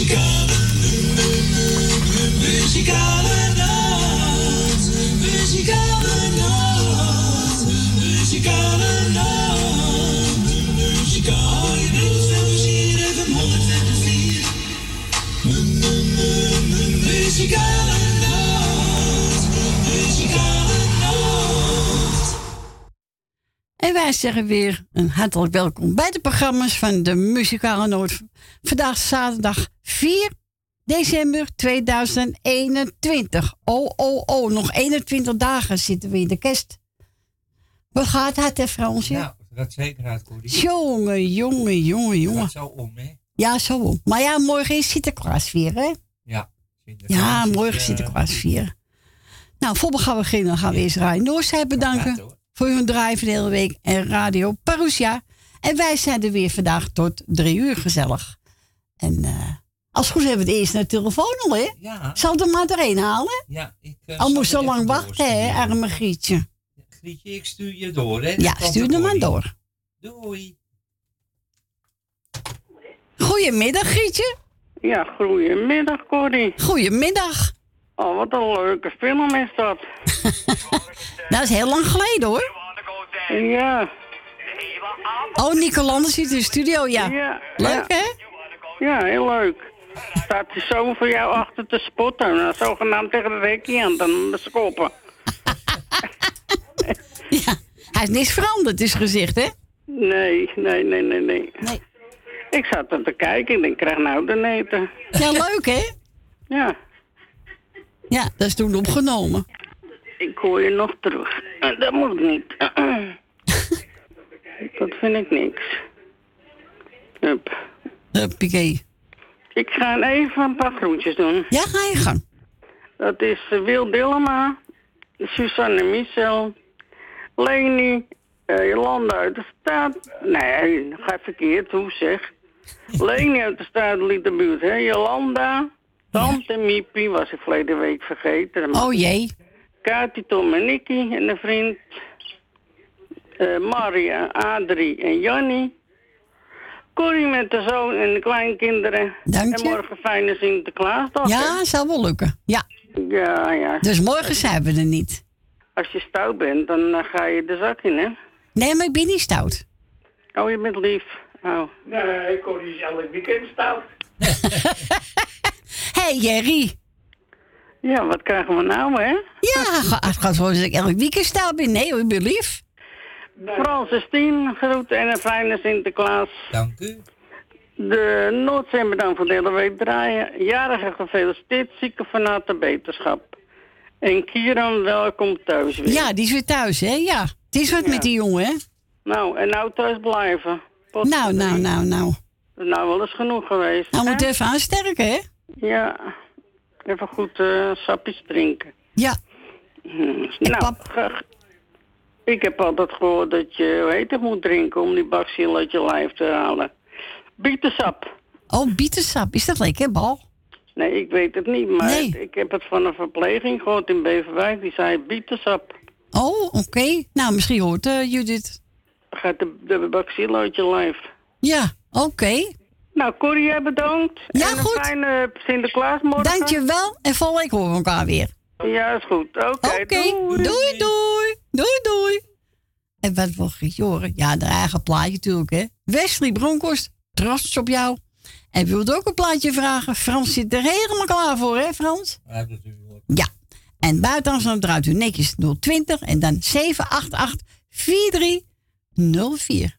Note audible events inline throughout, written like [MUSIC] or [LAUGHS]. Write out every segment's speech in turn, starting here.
Muzikale, En wij zeggen weer een hartelijk welkom bij de programma's van de Muzikale Noord. Vandaag zaterdag 4 december 2021. Oh, oh, oh, nog 21 dagen zitten we in de kerst. Wat gaat het, hè, Fransje? Nou, het gaat zeker uit, Corrie. Jongen, jongen, jongen, Het jongen. gaat zo om, hè? Ja, zo om. Maar ja, morgen is Sinterklaas weer, hè? Ja. Ja, is, morgen eh, Sinterklaas vieren. Nou, voor we gaan beginnen gaan we eerst Rijn Noordzij bedanken hoor. Voor hun draai van de hele week en Radio Parousia. En wij zijn er weer vandaag tot drie uur gezellig. En eh, als het goed is hebben we de eerste naar de telefoon al, hè? Ja, Zal ik er maar doorheen halen? ja. Ik, eh, Al moest zo lang wachten, hè, arme Grietje. Grietje, ik stuur je door, hè? Ja, stuur er, hem maar door. Doei. Goedemiddag, Grietje. Ja, goedemiddag Corrie. Goedemiddag. Oh, wat een leuke film is dat. [LAUGHS] Dat is heel lang geleden, hoor. Ja, Oh, Nico Landers zit in de studio, ja. ja. Leuk, ja. hè? Ja, heel leuk. Staat hij zo voor jou achter te spotten. Nou, zogenaamd tegen de rekje aan, dan koppen. [LAUGHS] Ja. Hij is niks veranderd, is gezicht, hè? Nee, nee, nee, nee, nee. Nee. Ik zat er te kijken, ik denk, ik krijg nou de neten. Ja, leuk, hè? Ja, Ja, dat is toen opgenomen. Ik hoor je nog terug. Eh, Dat moet ik niet. [CLEARS THROAT] Dat vind ik niks. Hup. Uh, Piqué. Ik ga even een paar groentjes doen. Ja, ga je gang. Dat is eh, Wil Dillema, Suzanne Michel, Leni, eh, Jolanda uit de staat. Nee, ga verkeerd, hoe zeg. [LAUGHS] Leni uit de stadelijke buurt, hè. Jolanda, Tante Miepie, was ik verleden week vergeten. Oh jee. Kati, Tom en Nicky en een vriend. Eh, Maria, Adrie en Jannie. Corrie met de zoon en de kleinkinderen. Dank En je. morgen fijne Sinterklaasdag. Ja, zal wel lukken. Ja. Ja, ja. Dus morgen zijn we er niet. Als je stout bent, dan eh, ga je de zak in, hè? Nee, maar ik ben niet stout. Oh, je bent lief. Oh. Nee, ik kon niet elk weekend stout. [LAUGHS] Hé, hey, Jerry. Ja, wat krijgen we nou, hè? Ja, het gaat gewoon dat ik elk weekend ben. Nee, hoor, ik ben lief. Francis Tien, groeten en een fijne Sinterklaas. Dank u. De Noordzee bedankt voor de hele week draaien. Jarige gefeliciteerd, zieke van harte beterschap. En Kieran, welkom thuis weer. Ja, die is weer thuis, hè? Ja. Het is wat met die jongen, hè? Nou, en nou thuis blijven. Pot Nou, nou, nou, nou. Dat is nou wel eens genoeg geweest. Nou, hè? moet even aansterken, hè? Ja, even goed eh sapjes drinken. Ja. Hm, En Nou, pap? ik heb altijd gehoord dat je, hoe heet het, moet drinken om die bakziel uit je lijf te halen. Bietensap. Oh, bietensap. Is dat lekker, bal? Nee, ik weet het niet, maar Nee. ik heb het van een verpleging gehoord in Beverwijk. Die zei bietensap. Oh, oké. Nou, misschien hoort eh, Judith. Gaat de, de bakziel uit je lijf. Ja, oké. Nou, Corrie, jij bedankt. Ja, en een goed. fijne Sinterklaasmorgen. Dankjewel. En volgende week horen we elkaar weer. Ja, is goed. Oké, doei. doei. doei, doei, doei. En wat wil je horen? Ja, de eigen plaatje natuurlijk, hè. Wesley Bronkhorst, trots op jou. En wilde ook een plaatje vragen. Frans zit er helemaal klaar voor, hè, Frans? Ja, hoort. Ja. En dan draait u netjes 020 en dan 788 4304.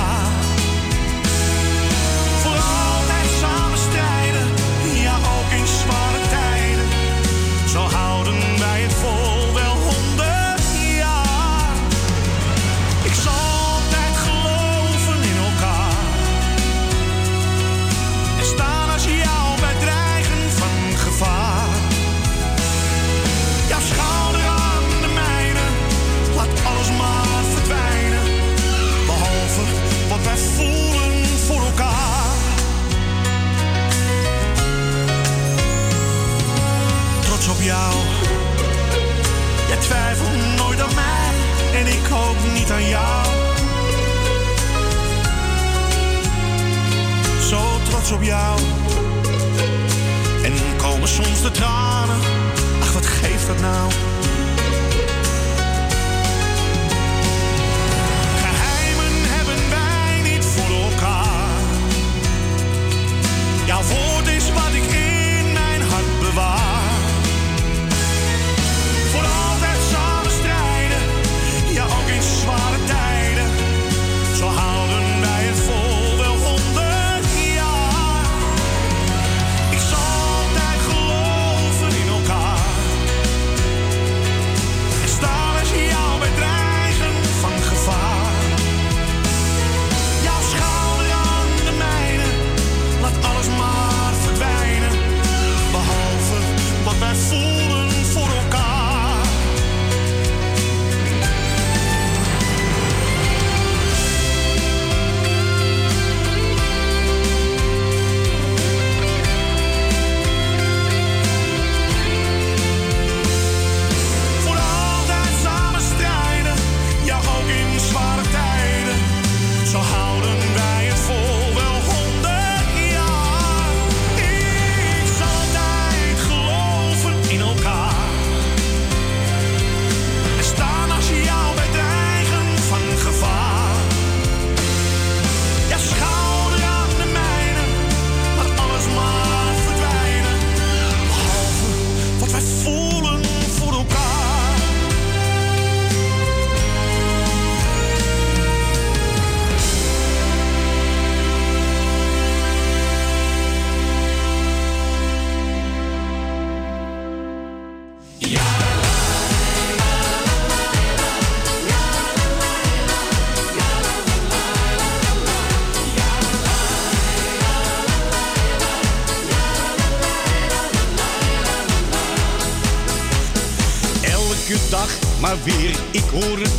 pur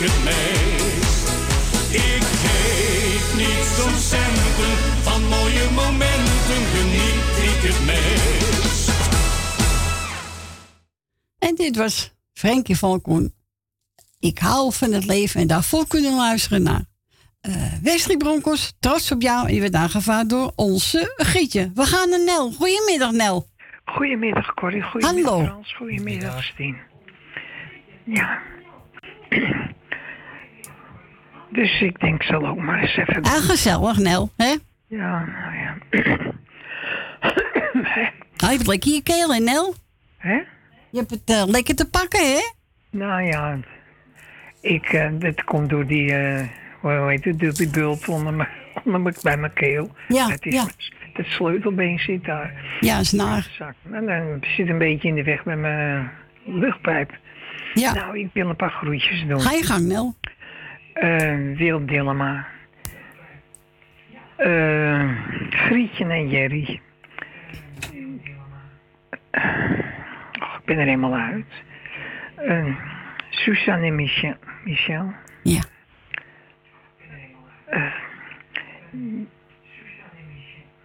het meest. Ik geef niet om centen, van mooie momenten geniet ik het meest. En dit was Frenkie van Koen. Ik hou van het leven en daarvoor kunnen we luisteren naar eh Wesley Broncos. Trots op jou. En je werd aangevaard door onze Gietje. We gaan naar Nel. Goedemiddag Nel. Goedemiddag Corrie, goedemiddag Hallo. Frans, goedemiddag Stien. Ja. [CLEARS THROAT] Dus ik denk, ik zal ook maar eens even... Ah, gezellig Nel. Hè? Ja, nou ja. Nou, [COUGHS] je hebt lekker je keel hè Nel. Hè? Je hebt het eh, lekker te pakken hè. Nou ja, ik, dat komt door die, eh hoe heet het, door die bult onder me, onder me, bij mijn keel. Ja, het, is, ja. het sleutelbeen zit daar. Ja, is naar. En dan zit een beetje in de weg met mijn luchtpijp. Ja. Nou, ik wil een paar groetjes doen. Ga je gang Nel. Eh Wil Dillema. Eh, Grietje en Jerry. Oh, ik ben er helemaal uit. Eh, Suzanne en Michel. Michel. Ja.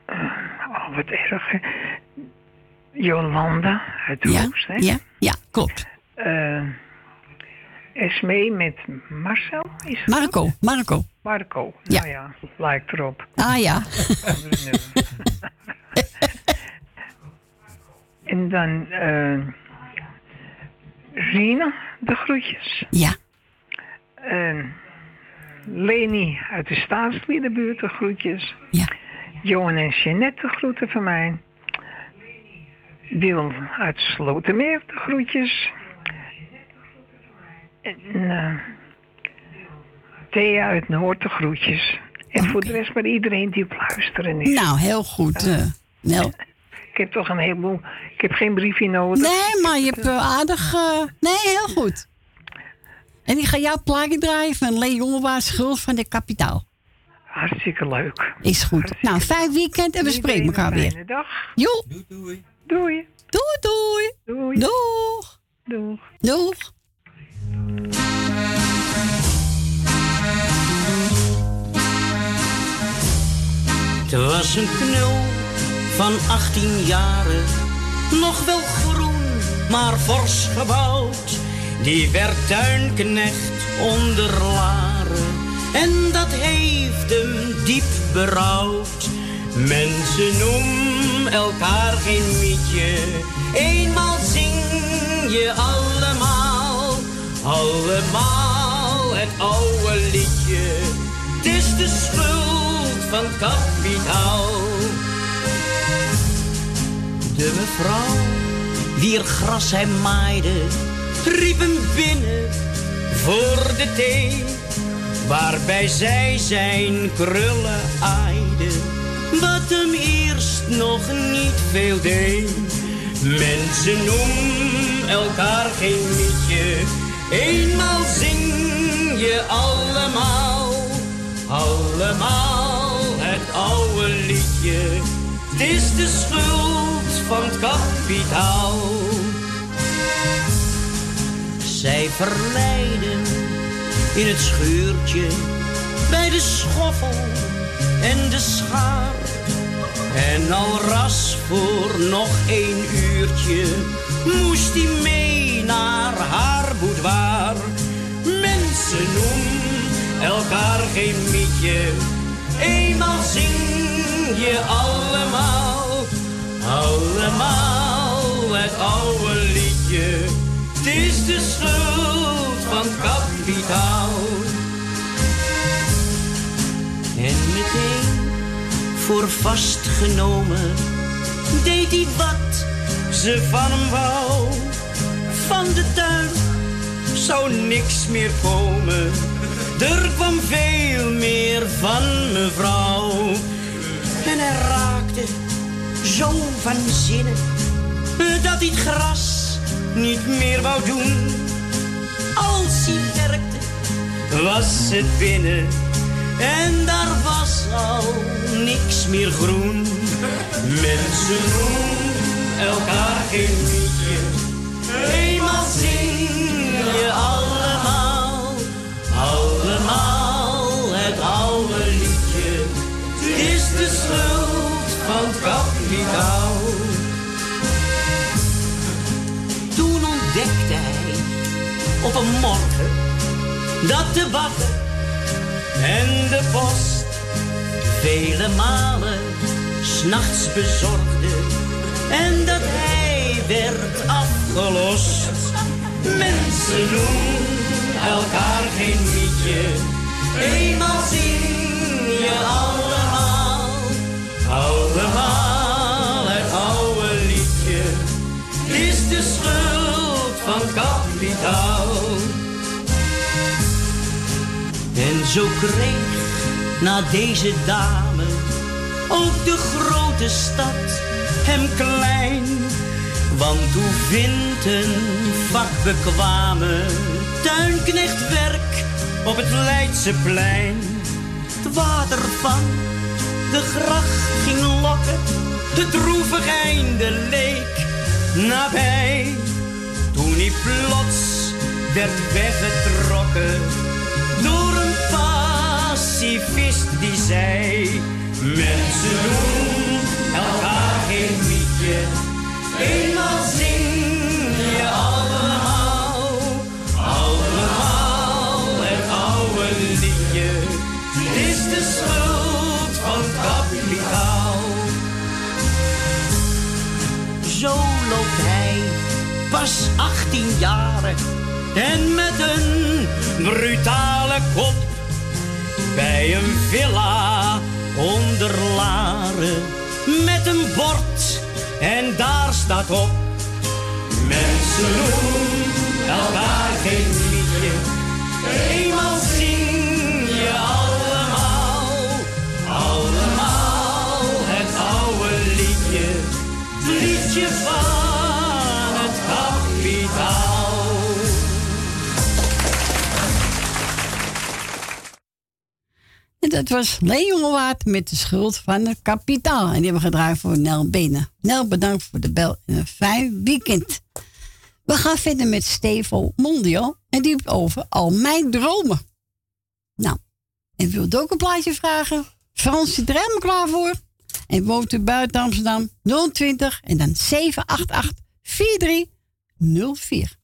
Oh, wat erg. hè. Jolanda uit Ja, Roost, hè? ja, ja, klopt. Esmee met Marcel, is het Marco, Marco. Marco. Ja. Nou ja, lijkt erop. Ah ja. [LAUGHS] En dan eh Rina, de groetjes. Ja. En Leni uit de staatsliedenbuurt, de groetjes. Ja. Johan en Jeanette, de groeten van mij. Wil uit Slotermeer, de groetjes. En eh, Thea uit Noord, de groetjes. En voor de rest maar iedereen die op luisteren is. Nou, heel goed. eh, Nel. [LAUGHS] Ik heb toch een heleboel... Ik heb geen briefje nodig. Nee, maar je hebt eh, aardig... nee, heel goed. En ik ga jouw plaatje draaien van Lee Jongewaard Schuld van de Kapitaal. Hartstikke leuk. Is goed. Nou, fijn weekend en we spreken elkaar weer. fijne dag. Jo, Doei, doei. Doei. doei doei. Doei. Doeg. Doeg. Doeg. Het was een knul van 18 jaren, nog wel groen, maar fors gebouwd. Die werd tuinknecht onder laren en dat heeft hem diep berouwd. Mensen noemen elkaar geen mietje, eenmaal zing je allemaal, allemaal het oude liedje. Het is de schuld van kapitaal. De mevrouw, wier gras hij maaide, riep hem binnen voor de thee. Waarbij zij zijn krullen aaide, wat hem eerst nog niet veel deed. Mensen noemen elkaar geen liedje, eenmaal zing je allemaal, allemaal het oude liedje. Het is de schuld van het kapitaal. Zij verleiden in het schuurtje bij de schoffel en de schaar. En al ras voor nog één uurtje moest hij mee naar haar. Mensen noemen elkaar geen mietje, eenmaal zing je allemaal, allemaal het oude liedje. Het is de schuld van kapitaal. En meteen voor vastgenomen deed hij wat ze van hem wou. Van de tuin zou niks meer komen. Er kwam veel meer van mevrouw. En hij raakte zo van zinnen dat hij het gras niet meer wou doen. Als hij werkte, was het binnen en daar was al niks meer groen. Mensen noemen elkaar geen liedje, Eenmaal zing je allemaal, allemaal het oude liedje. Is de schuld van kapitaal. Toen ontdekte hij op een morgen dat de bakker en de post vele malen s'nachts bezorgde Mensen doen elkaar geen mietje, eenmaal zing je allemaal, allemaal het oude liedje. Is de schuld van kapitaal. En zo kreeg na deze dame ook de grote stad hem klein. Want hoe vindt een vakbekwame tuinknecht werk op het Leidseplein? Het water van de gracht ging lokken, het droevig einde leek nabij. Toen hij plots werd weggetrokken door een pacifist die zei: Mensen doen elkaar geen mietje, eenmaal zing je allemaal, allemaal het oude liedje. Is de schuld van kapitaal. Zo loopt hij pas 18 jaren en met een brutale kop bij een villa onder Laren met een bord en daar staat op mensen doen elkaar geen liedje. Eenmaal zing je allemaal allemaal het oude liedje. Liedje van En dat was Leen Jongewaard met de schuld van het kapitaal. En die hebben we gedraaid voor Nel Benen. Nel, bedankt voor de bel en een fijn weekend. We gaan verder met Stevo Mondio. En die heeft over al mijn dromen. Nou, en wilt ook een plaatje vragen? Frans zit er helemaal klaar voor. En woont u buiten Amsterdam 020 en dan 788 4304.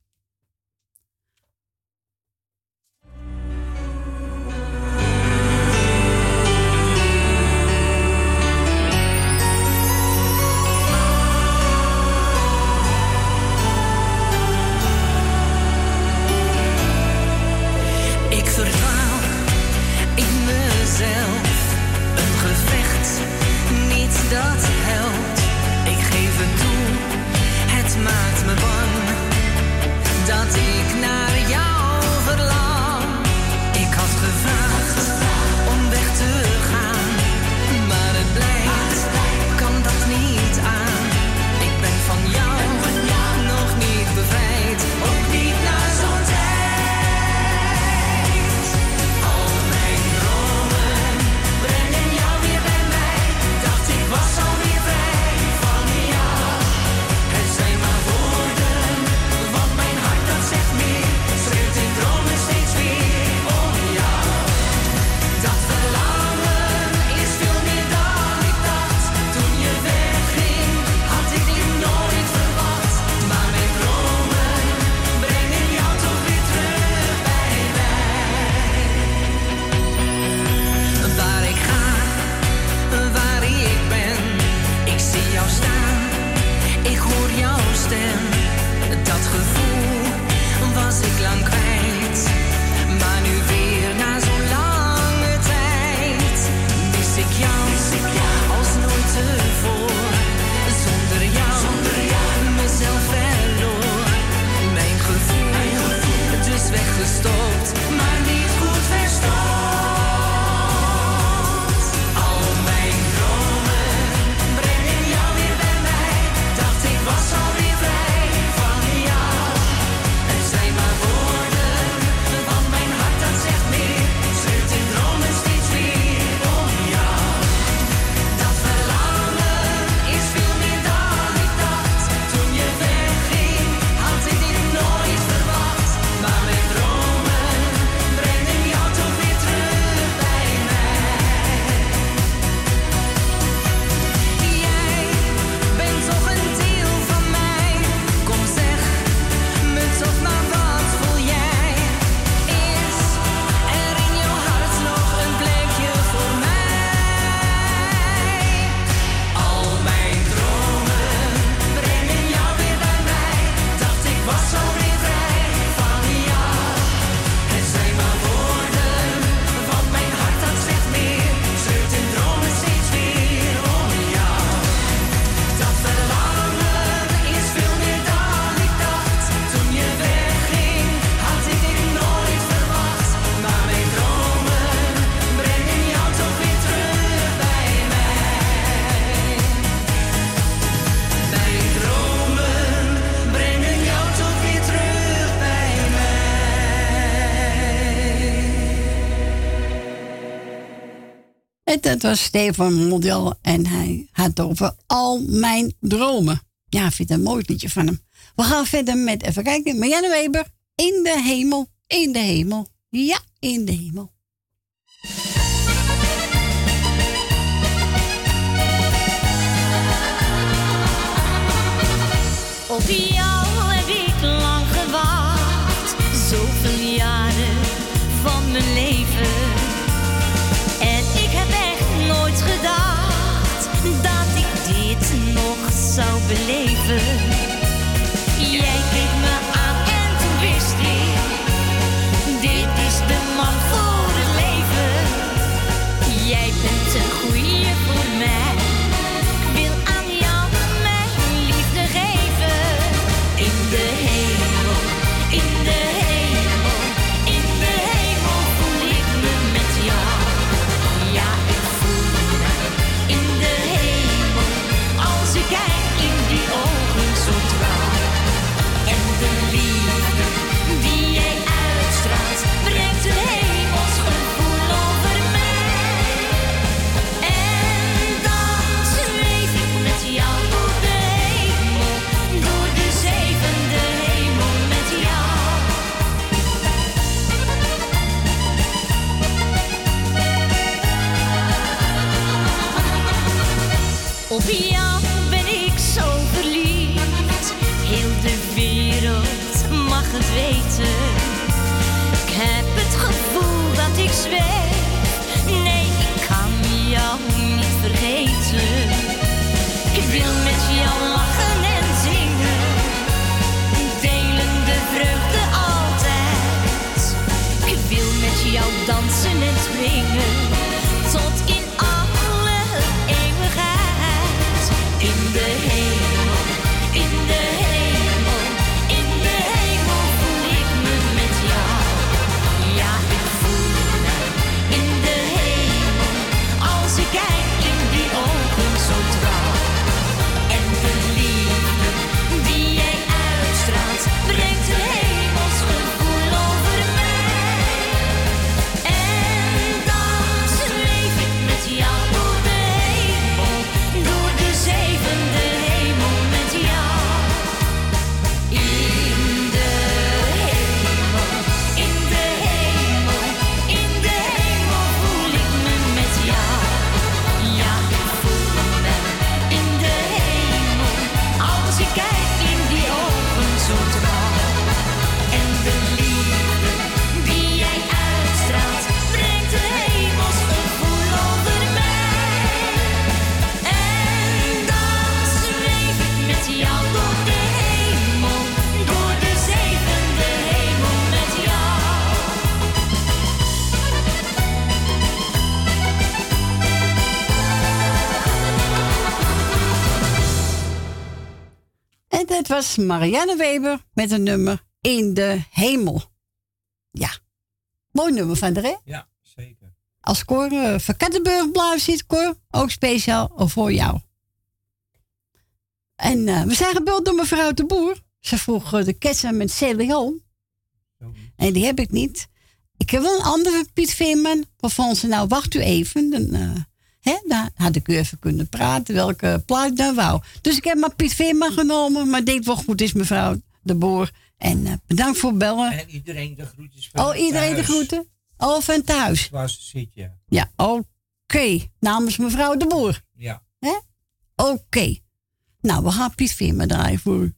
Dat was Stefan Model en hij had het over al mijn dromen. Ja, ik vind het een mooi liedje van hem. We gaan verder met, even kijken, Marianne Weber. In de hemel, in de hemel. Ja, in de hemel. Op Op jou ben ik zo verliefd, heel de wereld mag het weten. Ik heb het gevoel dat ik zweef. Nee, ik kan jou niet vergeten. Ik wil met jou lachen en zingen. Delen de vreugde altijd. Ik wil met jou dansen en springen. Dat was Marianne Weber met een nummer In de Hemel. Ja, mooi nummer van de hè? Ja, zeker. Als Cor uh, van Kattenburg blauw zit, Cor, ook speciaal voor jou. En eh, we zijn gebeld door mevrouw de Boer. Ze vroeg eh, de ketsen met CLO. En die heb ik niet. Ik heb wel een andere Piet Veerman. Waarvan ze nou, wacht u even. Dan, hè, dan had ik u even kunnen praten welke plaat nou wou. Dus ik heb maar Piet Veerman genomen. Maar dit wel goed is, mevrouw de Boer. En eh, bedankt voor het bellen. En iedereen de groetjes van Oh, iedereen de groeten? Oh, van thuis. Waar ze zit, ja. Ja, oké. Namens mevrouw de Boer. Ja. Oké. Nou, we gaan Piet Veerman draaien voor u.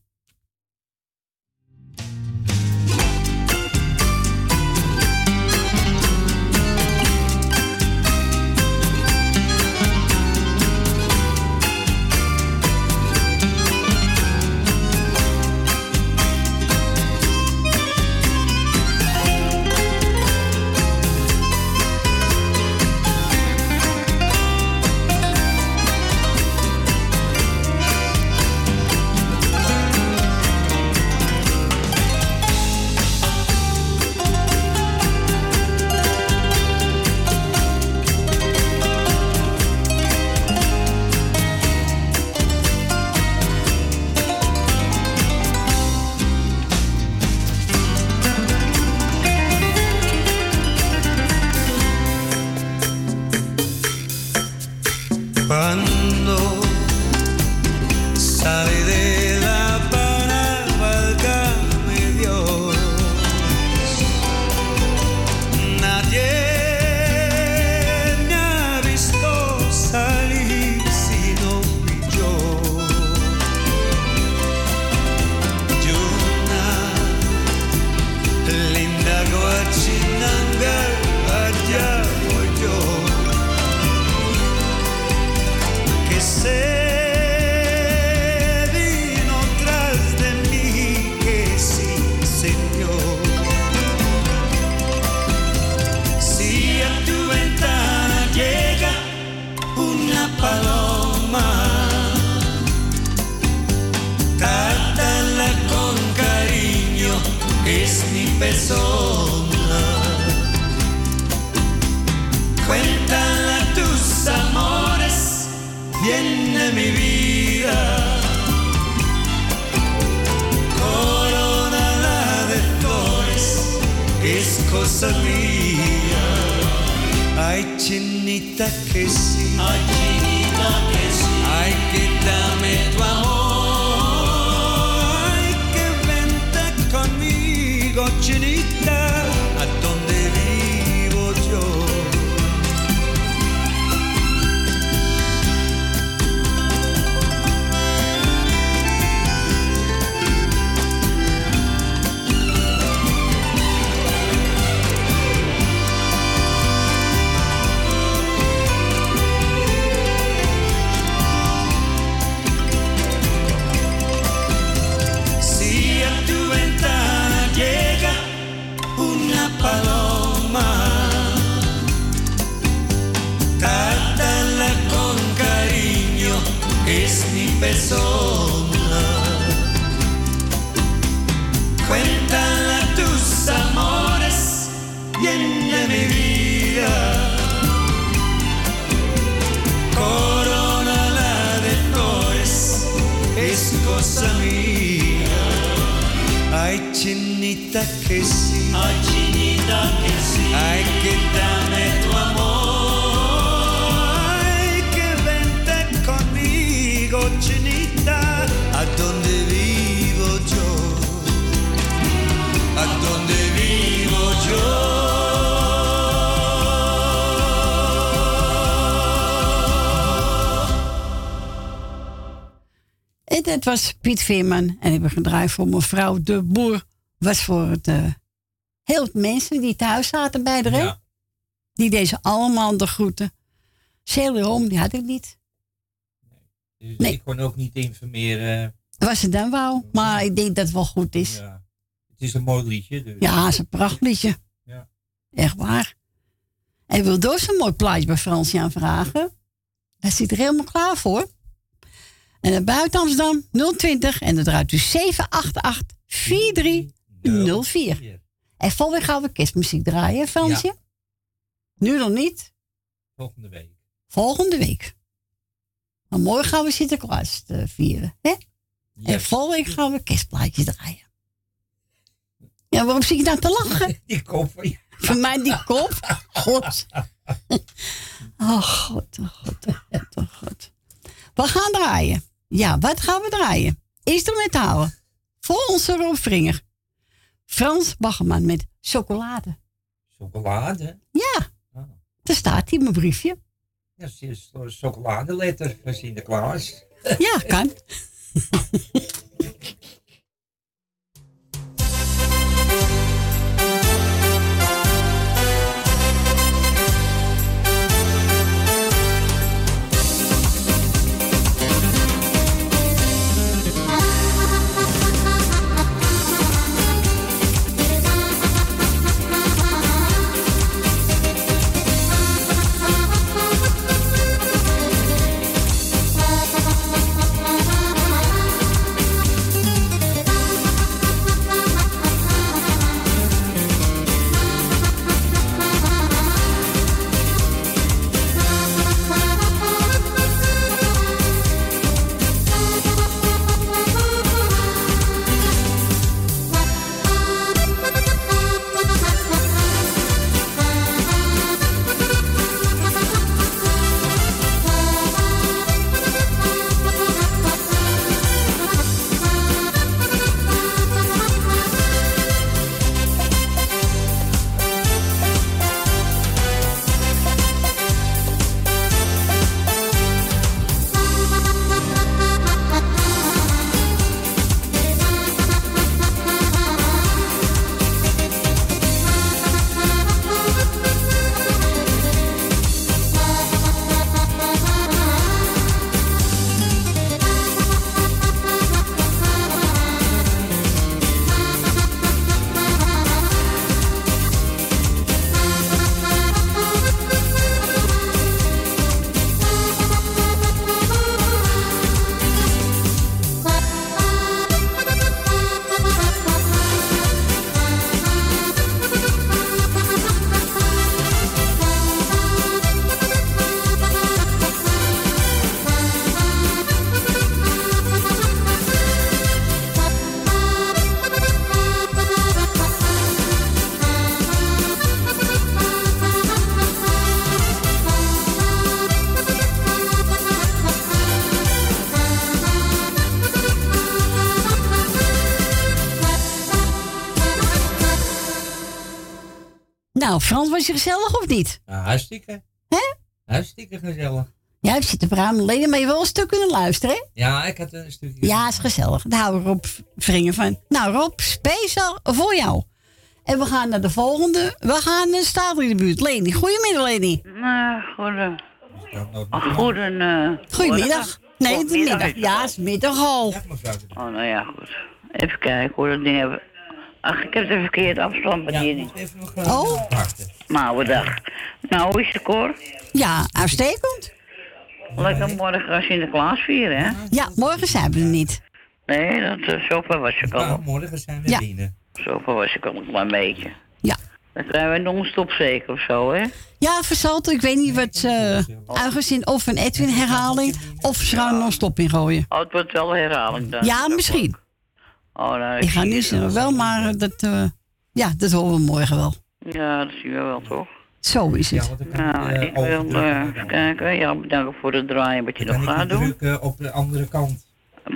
dat was Piet Veerman. En ik heb gedraaid voor mevrouw De Boer. Was voor het, eh, heel veel mensen die thuis zaten bij de? Ja. Die deze allemaal de groeten. Celia die had ik niet. Dus Nee. ik kon ook niet informeren. Was het dan wel. Maar ik denk dat het wel goed is. Ja. Het is een mooi liedje. Dus. Ja, het is een prachtliedje. Ja. Echt waar. En wil door zo'n mooi plaatje bij Fransje aanvragen. Hij zit er helemaal klaar voor. En buiten Amsterdam 020 en dan draait u 788 4304. En volgende week gaan we kerstmuziek draaien, Fransje. Nu nog niet. Volgende week. Volgende week. Maar morgen gaan we Sinterklaas eh, vieren. Hè? En volgende week gaan we kerstplaatjes draaien. Ja, waarom zie je nou te lachen? [LAUGHS] Die kop van je. Voor mij die kop. [LAUGHS] Oh god, oh god, oh god, oh god. We gaan draaien. Ja, wat gaan we draaien? Instrumentalen. Voor onze Rob. Frans Baggerman met chocolade. Chocolade. Ja, Ah. daar staat hij, mijn briefje. Ja, het is een chocoladeletter van Sinterklaas. Ja, kan. [LAUGHS] Frans, was je gezellig of niet? Nou, hartstikke. Hè? Hartstikke gezellig. Ja, je zit te praten alleen, maar je wel een stuk kunnen luisteren, hè? Ja, ik had een stukje. Ja, is gezellig. Daar houden Rob Vringen van. Nou, Rob, speciaal voor jou. En we gaan naar de volgende. We gaan naar staat in de buurt. Leni, goedemiddag, Leni. Nou, goede... Goeden, eh, Goedemiddag. Nee, het is Goedemiddag middag. Ja, het is middag al. Oh, nou ja, goed. Even kijken hoe dat ding hebben. Ach, ik heb de verkeerde afstandsbediening. Oh. Nou, wat dag. Nou, hoe is de koor? Ja, uitstekend. Lekker morgen Sinterklaas vieren, hè? Ja, morgen zijn we er niet. Nee, dat, uh, zover was ik al. morgen zijn we Ja. binnen. Zover was ik al een klein beetje. Ja. Dan krijgen we non-stop zeker of zo, hè? Ja, Versalto, ik weet niet wat uh, aangezien of een Edwin herhaling of ze gaan non-stop in gooien. Oh, het wordt wel een herhaling dan. Ja, misschien. Oh, nou, Ik ga niet zeggen wel, maar eh, dat, eh, ja, dat horen we morgen wel. Ja, dat zien we wel, toch? Zo is het. Nou, ik wil eh, even kijken. Ja, bedanken voor het draaien wat je nog gaat doen. Op de andere kant.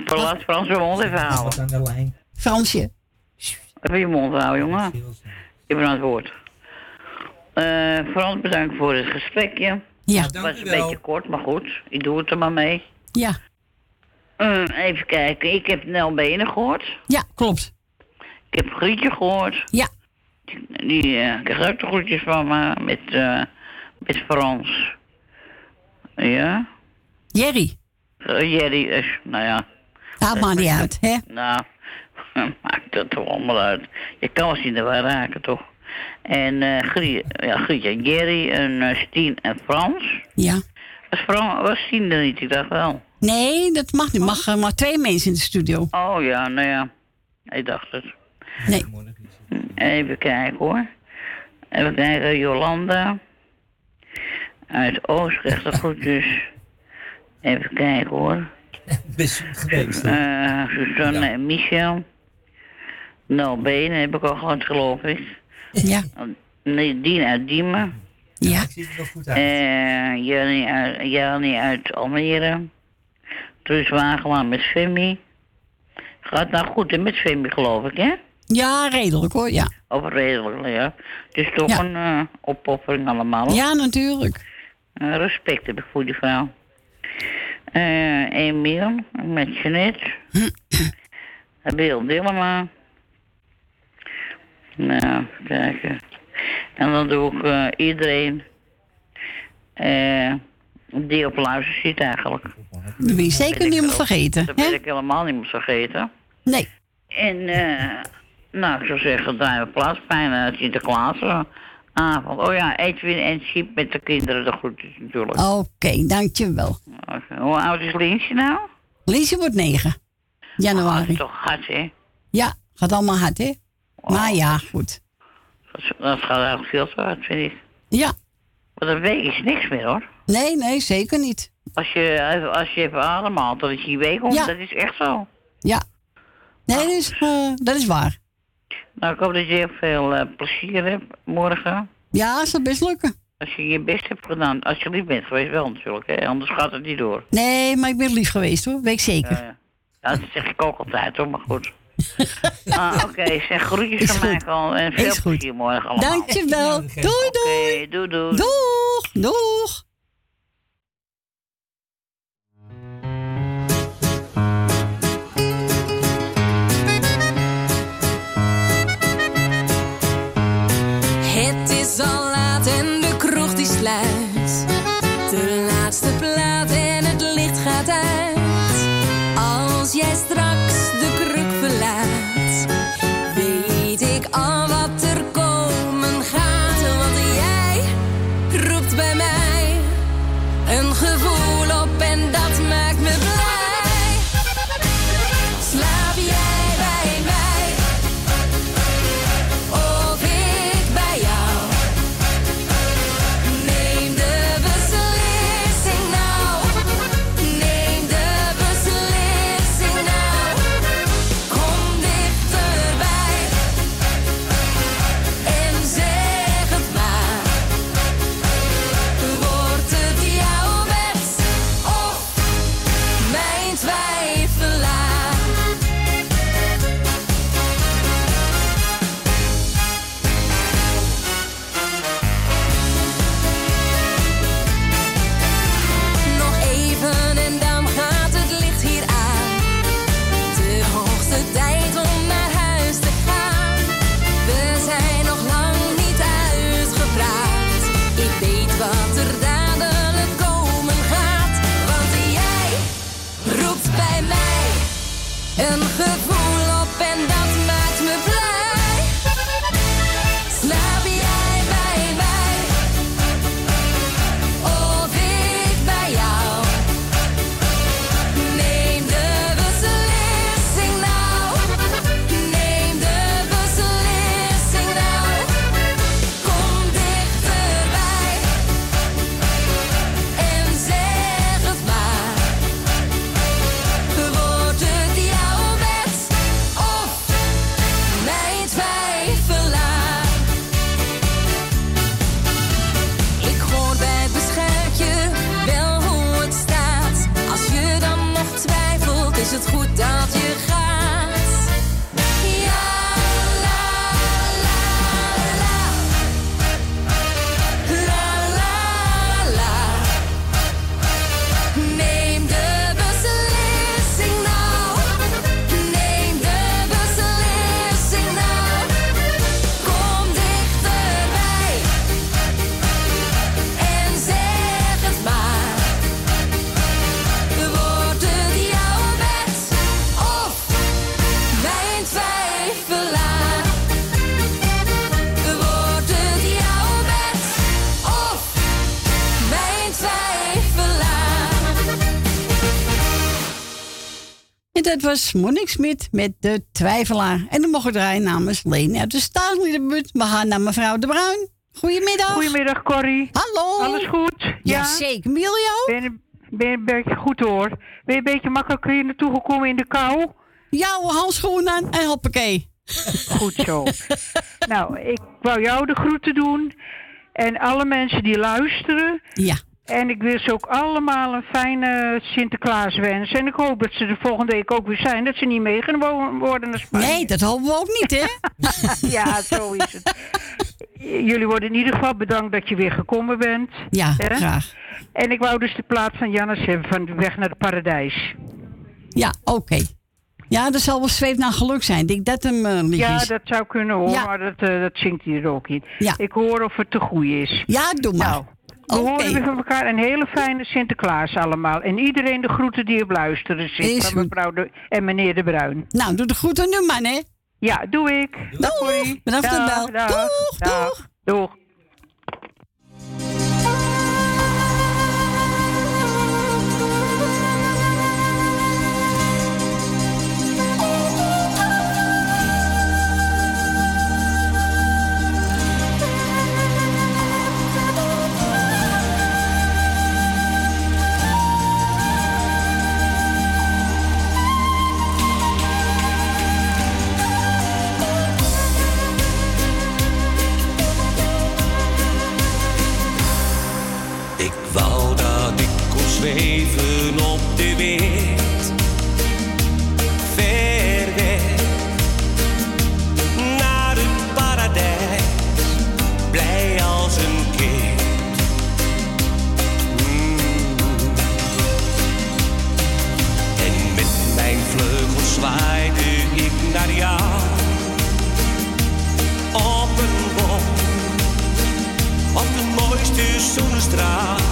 Laat Frans zijn mond even houden. Wat aan de lijn. Fransje. Even je mond houden, jongen. Je bent aan het woord. Eh Frans, bedankt voor het gesprekje. Ja, Het was een beetje kort, maar goed. Ik doe het er maar mee. Ja. Eh, even kijken. Ik heb Nel Benen gehoord. Ja, klopt. Ik heb Grietje gehoord. Ja. Die eh kreeg ook de groetjes van me met, eh met Frans. Ja? Jerry. Eh, Jerry is, nou ja. Haalt maar niet uit, hè? [LAUGHS] Nou, [LAUGHS] maakt dat toch allemaal uit. Je kan ze niet erbij raken, toch? En eh Grie, ja, Grietje en Jerry en eh, Stien en Frans. Ja. Was, Fran, was Stien er niet? Ik dacht wel. Nee, dat mag niet. Mag eh, maar twee mensen in de studio. Oh ja, nou ja. Ik dacht het. Nee. Even kijken hoor. Even kijken, Jolanda. Uit Oostrecht, de groetjes. Even kijken hoor. [LAUGHS] Best goed geweest. hè? Eh Suzanne en Michel. Nou, Benen heb ik al gehad, geloof ik. Ja. Nee, Dien uit Diemen. Ja. Ik zie er nog goed uit. Eh Jannie uit, Jannie uit Almere. Truus Wagelaar met Femi. Gaat nou goed hè, met Femi, geloof ik, hè? Ja, redelijk hoor, ja. Of redelijk, ja. Het is toch Ja. een eh, opoffering allemaal. Ja, natuurlijk. Eh, respect heb ik voor die vrouw. Eh Emiel met Jeanette. [CLEARS THROAT] Wil Dillema. Nou, kijken. En dan doe ik iedereen eh, die op luister zit eigenlijk. Dat wil je zeker niet meer vergeten. Dat ben ik helemaal niet meer vergeten. Nee. En eh, nou, ik zou zeggen, draaien we plaats. Fijne Sinterklaas eh, avond. Oh ja, Edwin en Siep met de kinderen, de groetjes natuurlijk. Oké, dankjewel. Oké, Hoe oud is Linsje nou? Liesje wordt 9. Dat Januari. is toch hard, hè? Ja, gaat allemaal hard, hè? Maar ja, goed. Dat, dat gaat eigenlijk veel te hard, vind ik. Ja. Want een week is niks meer, hoor. Nee, nee, zeker niet. Als je, even- als je even ademhaalt, dat is je week om. Ja. Dat is echt zo. Ja. Nee, dat is, eh, dat is waar. Nou, ik hoop dat je heel veel eh, plezier hebt morgen. Ja, dat zal best lukken. Als je je best hebt gedaan. Als je lief bent geweest, wel natuurlijk. Hè? Anders gaat het niet door. Nee, maar ik ben lief geweest hoor, weet ik zeker. Ja, ja. Ja, dat zeg ik ook altijd hoor, maar goed. Ah, [LAUGHS] Oké, zeg groetjes van mij al en veel plezier morgen allemaal. Dankjewel. Doei, doei. Doei doei. Doeg, doeg. Was Monique Smit met de twijfelaar. En dan mogen we draaien namens Leni uit de Staatsliedenbuurt. We gaan naar mevrouw De Bruin. Goedemiddag. Goedemiddag, Corrie. Hallo. Alles goed? Ja, zeker. Miljo? Ben je, ben een beetje goed hoor? Ben je een beetje makkelijk hier naartoe gekomen in de kou? Ja, handschoenen aan en hoppakee. Goed zo. [LAUGHS] nou, ik wou jou de groeten doen. En alle mensen die luisteren. Ja. En ik wil ze ook allemaal een fijne Sinterklaas wensen. En ik hoop dat ze de volgende week ook weer zijn. Dat ze niet meegenomen worden naar Spanje. Nee, dat hopen we ook niet, hè? [LAUGHS] ja, zo is het. Jullie worden in ieder geval bedankt dat je weer gekomen bent. Ja, Hè? graag. En ik wou dus de plaat van Jannes hebben van de weg naar het paradijs. Ja, oké. Ja, dat zal wel zweef naar geluk zijn. Ik denk dat hem liedje Ja, dat zou kunnen hoor, Ja. maar dat, eh, dat zingt hij er ook in. Ja. Ik hoor of het te goed is. Ja, doe maar. Nou, we horen weer van elkaar een hele fijne Sinterklaas allemaal. En iedereen de groeten die op luisteren zit. Is van mevrouw de, en meneer De Bruin. Nou, doe de groeten nu, man, hè? Ja, doe ik. Doeg. Corrie. Bedankt voor de Dag, bel. Doeg, dag. Doeg. Mooiste zonnestraal.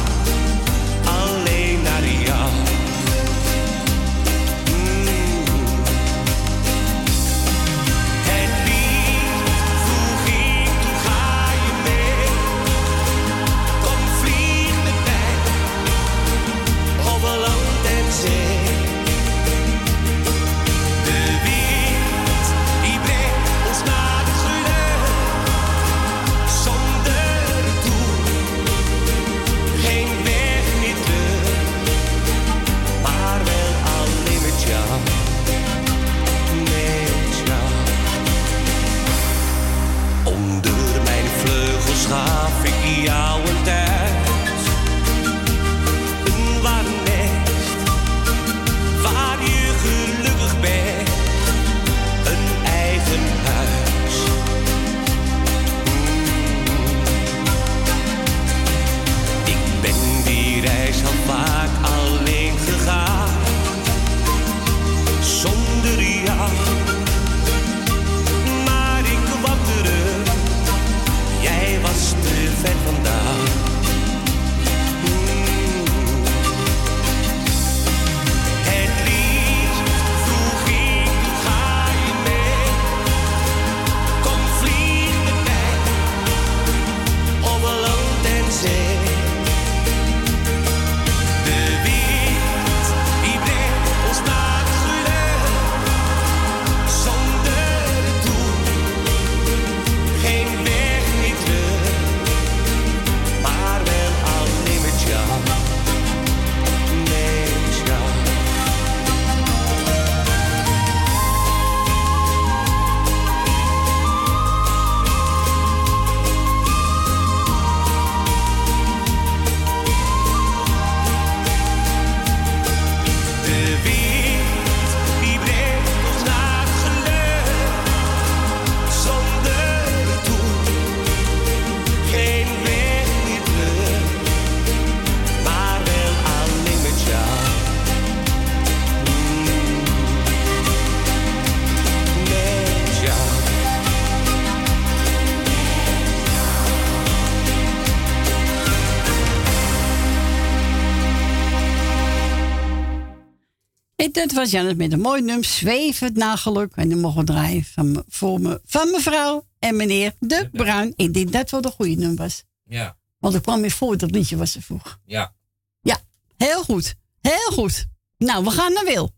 Dat was Janet met een mooi nummer, Zwevend naar geluk. En die mogen we draaien van, me- voor me, van mevrouw en meneer De Bruin. Ik denk dat wel de goede nummer was. Ja, Want ik kwam weer voor dat liedje was ze vroeg. ja. Ja, heel goed. Heel goed. Nou, we gaan naar Wil.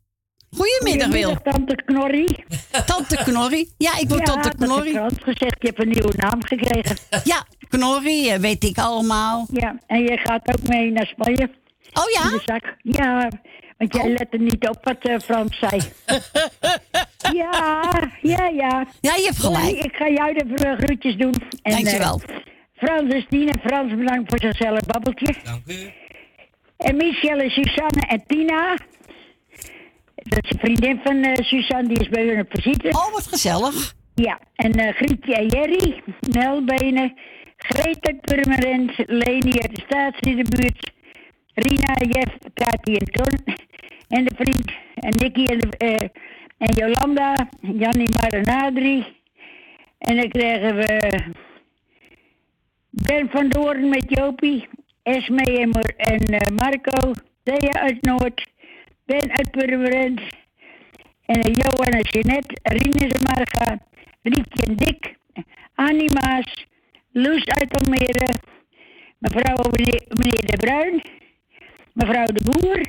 Goedemiddag, Wil. Tante Knorrie. [LAUGHS] Tante Knorrie. Ja, ik word ja, tante Knorrie. heb ik gezegd, je hebt een nieuwe naam gekregen. Ja, Knorrie, eh, weet ik allemaal. Ja, en je gaat ook mee naar Spanje. Oh ja? In de zak. Ja, want jij let er niet op wat eh, Frans zei. [LAUGHS] ja, ja, ja. Ja, je hebt gelijk. Ik ga jou de groetjes doen. En, Dankjewel. eh, Frans is Tien en Frans bedankt voor zijn gezellig babbeltje. Dank u. En Michelle en Susanne en Tina. Dat is een vriendin van eh, Suzanne, die is bij hun op visite. Oh, wat gezellig. Ja, en eh, Grietje en Jerry, Nelbenen, Greta Purmerend, Leni uit de Staatsliedenbuurt, Rina, Jeff, Kati en Ton. En de vriend, en Nicky en, de- eh, en Jolanda, Jannie Maranadri. En dan krijgen we Ben van Doorn met Jopie, Esme en, eh, Marco, Thea uit Noord, Ben uit Purmerend. En eh, Johan en Jeanette, en Marga, Rietje en Dick, Annie Loes uit Almere, mevrouw en meneer, meneer De Bruin, mevrouw De Boer.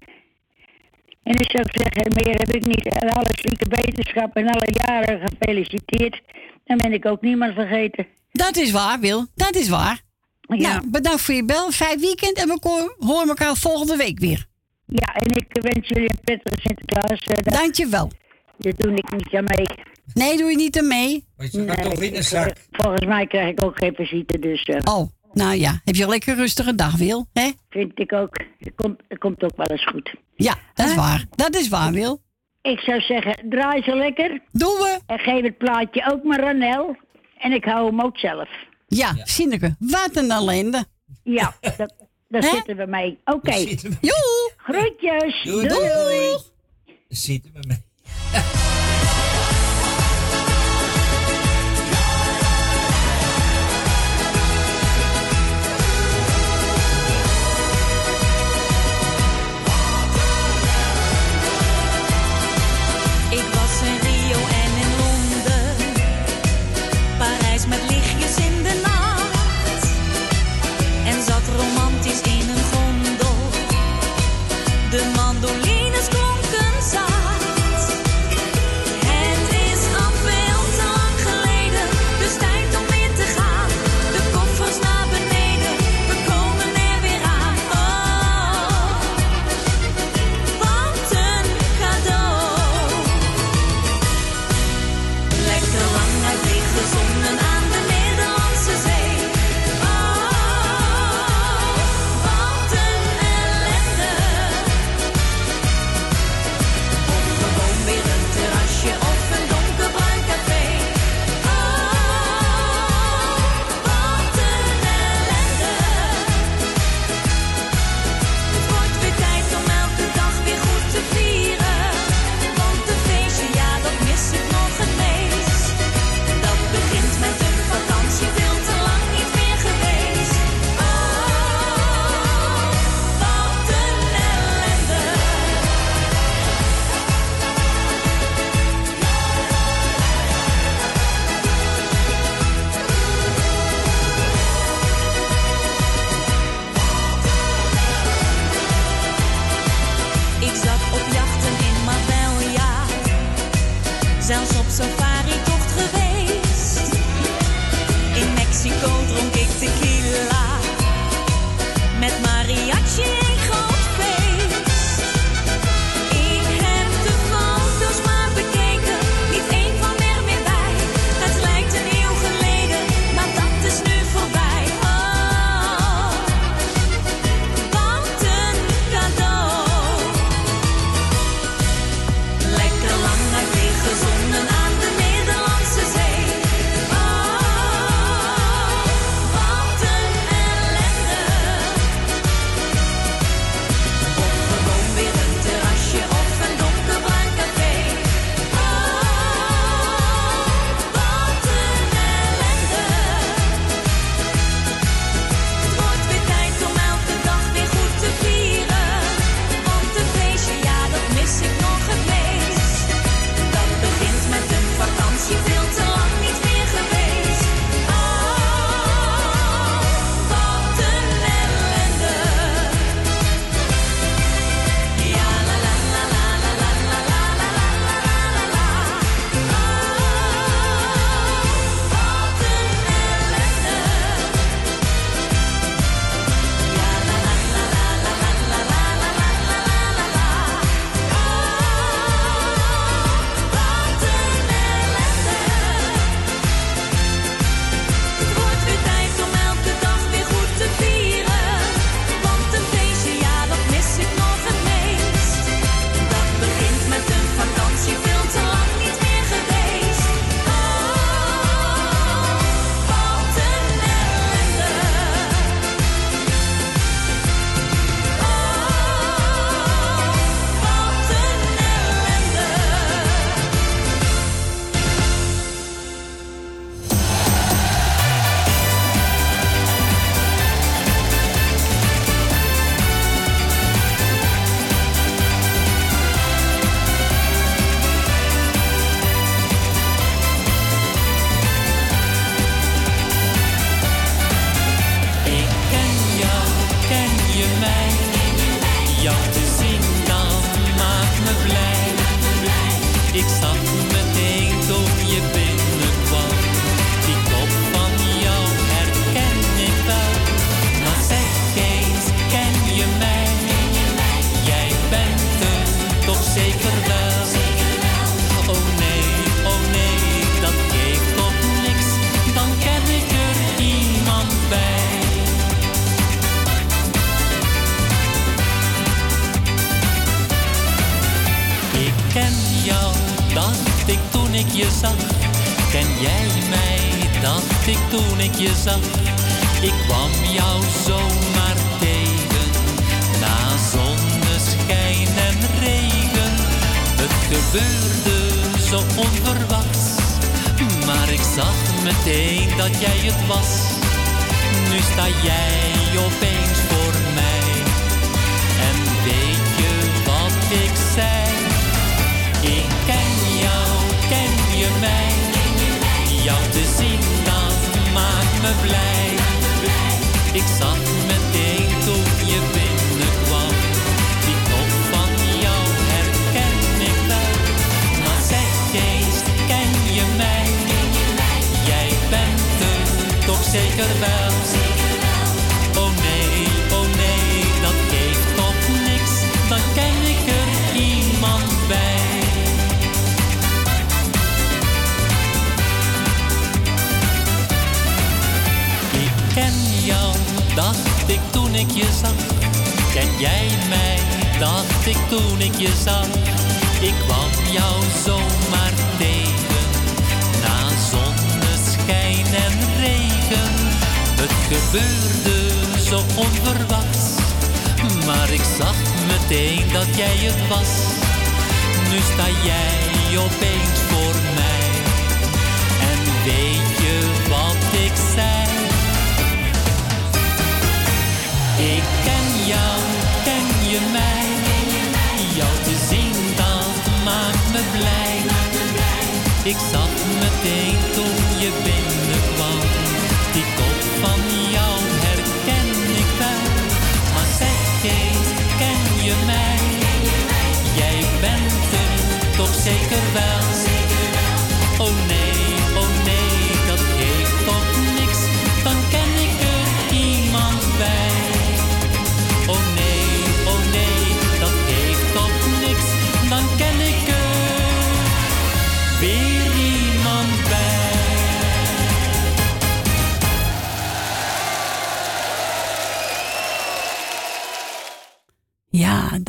En ik zou zeggen, meer heb ik niet. En alle zieke beterschap en alle jaren gefeliciteerd. Dan ben ik ook niemand vergeten. Dat is waar, Wil. Dat is waar. Ja. Nou, bedankt voor je bel. Fijn weekend en we horen elkaar volgende week weer. Ja, en ik wens jullie een prettige Sinterklaas. dag. Dankjewel. Daar doe ik niet aan mee. Nee, doe je niet aan mee. Want je gaat toch in de zak. Volgens mij krijg ik ook geen visite, dus... eh, Oh, nou ja. Heb je een lekker rustige dag, Wil? hè? Vind ik ook. Het komt, het komt ook wel eens goed. Ja, dat is waar. Dat is waar, Wil. Ik zou zeggen, draai ze lekker. Doen we. En geef het plaatje ook maar aan Nel. En ik hou hem ook zelf. Ja, Sineke. Wat een ellende. Ja, dat, daar Hè? zitten we mee. Oké. Joe. Groetjes. Doei, doei. doei. Zitten we mee.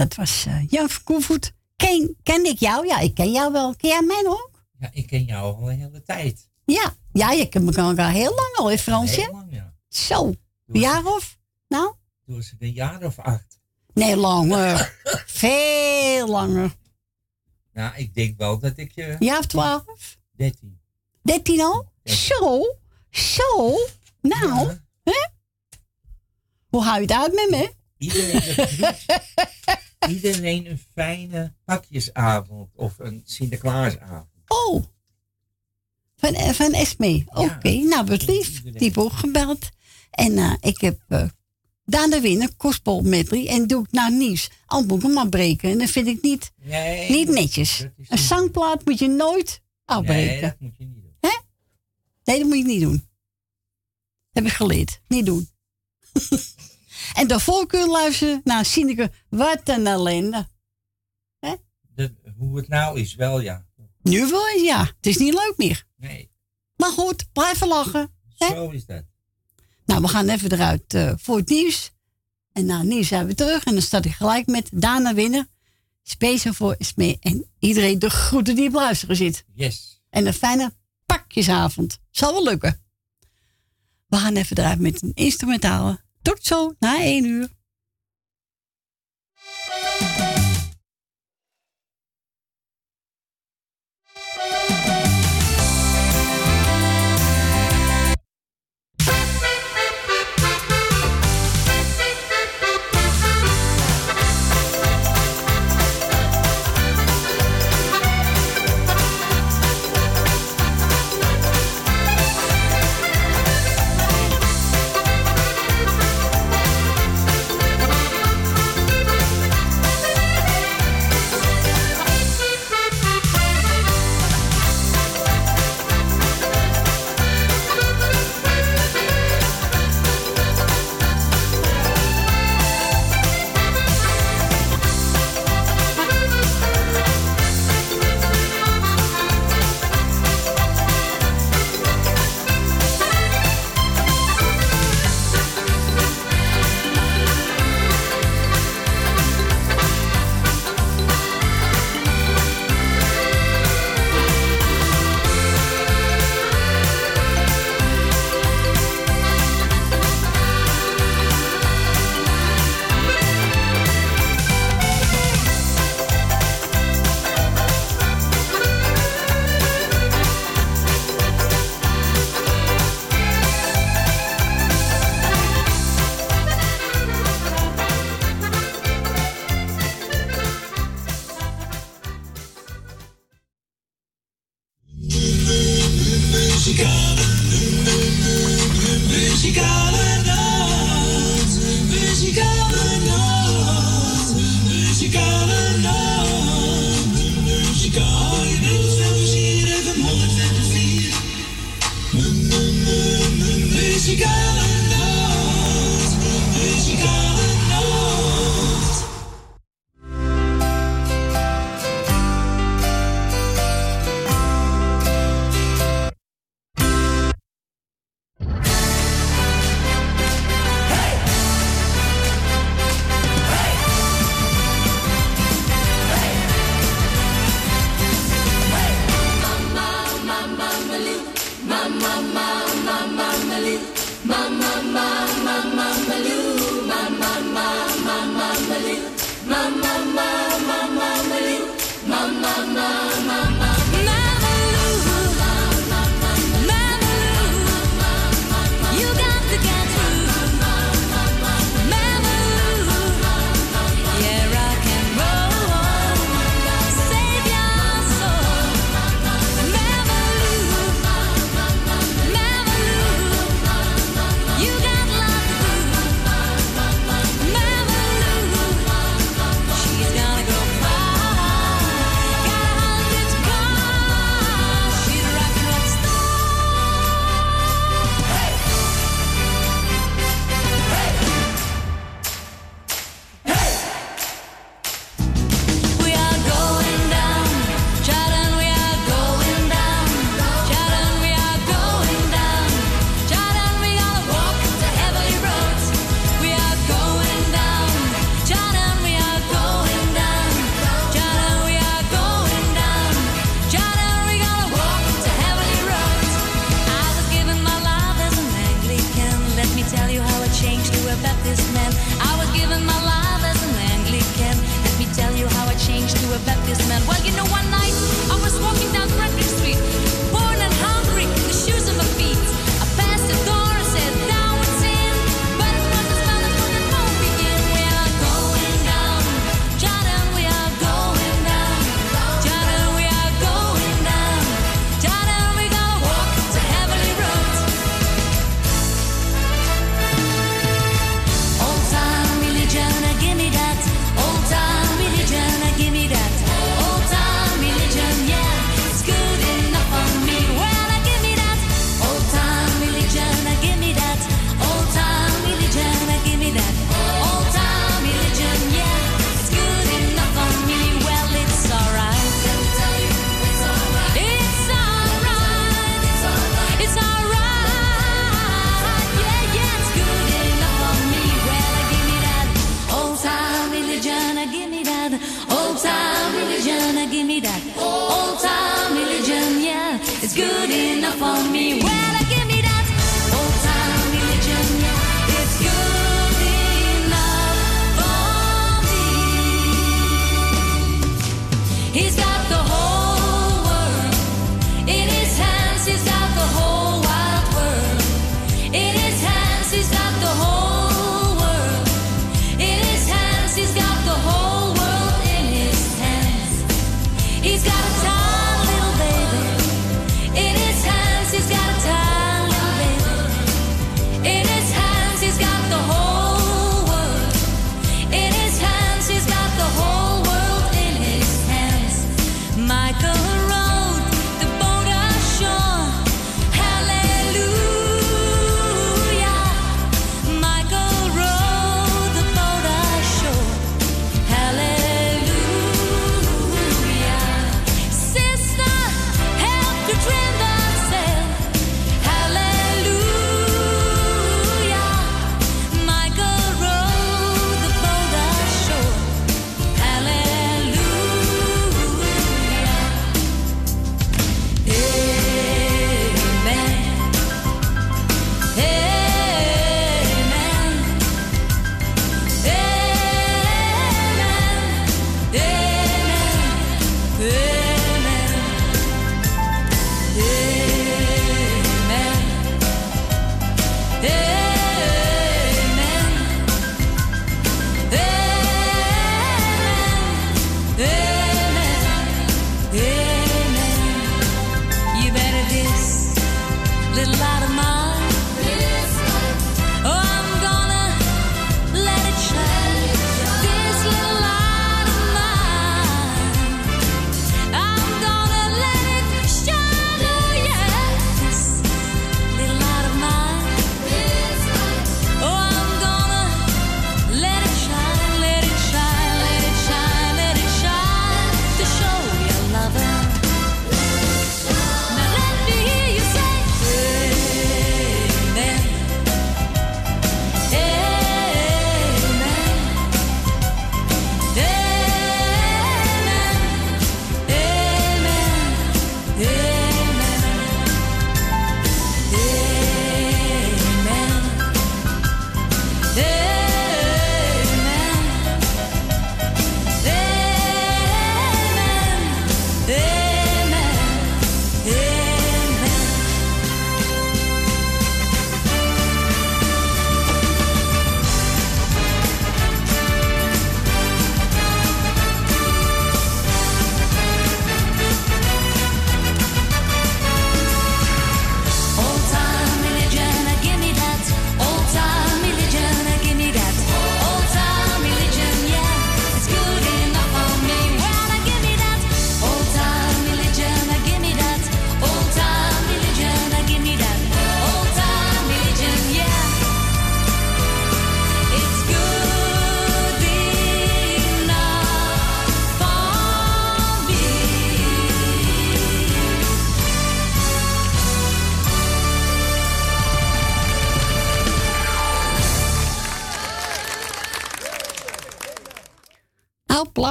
Dat was eh, Jan Koevoet. Ken, ken ik jou? Ja, ik ken jou wel. Ken jij mij nog? Ja, ik ken jou al een hele tijd. Ja, ja je kent me al heel lang al, hè Fransje? Heel lang, ja. Zo, een jaar of? Nou? Toen was ik een jaar of acht. Nee, langer. Veel langer. Nou, ik denk wel dat ik je... Ja, of twaalf? Dertien. Dertien al? Zo, zo. Nou, hè? Hoe hou je het uit met me? Iedereen, [LAUGHS] iedereen een fijne pakjesavond of een Sinterklaasavond. Oh. Van, eh, van Esme. Oké, nou wat lief. Die heeft ook gebeld. En eh, ik heb eh Daan de Winner, Kospel medley. En doe ik nou nieuws. Al moet ik hem maar breken. En dat vind ik niet, Nee, niet netjes. Een zangplaat moet je nooit afbreken. Nee, dat moet je niet doen. Hè? Nee, dat moet je niet doen. Heb ik geleerd. Niet doen. [LAUGHS] en daarvoor kun je luisteren naar Sineke. Wat een ellende. De- hoe het nou is, wel ja. Nu wel, ja. Het is niet leuk meer. Nee, Maar goed, blijven lachen. zo is dat. Nou, we gaan even eruit eh, voor het nieuws. En na het nieuws zijn we terug. En dan staat ik gelijk met Dana Winnen. Speciaal voor Esmee en iedereen de groeten die op luisteren zit. Yes. En een fijne pakjesavond. Zal wel lukken. We gaan even eruit met een instrumentale. Tot zo, na één uur.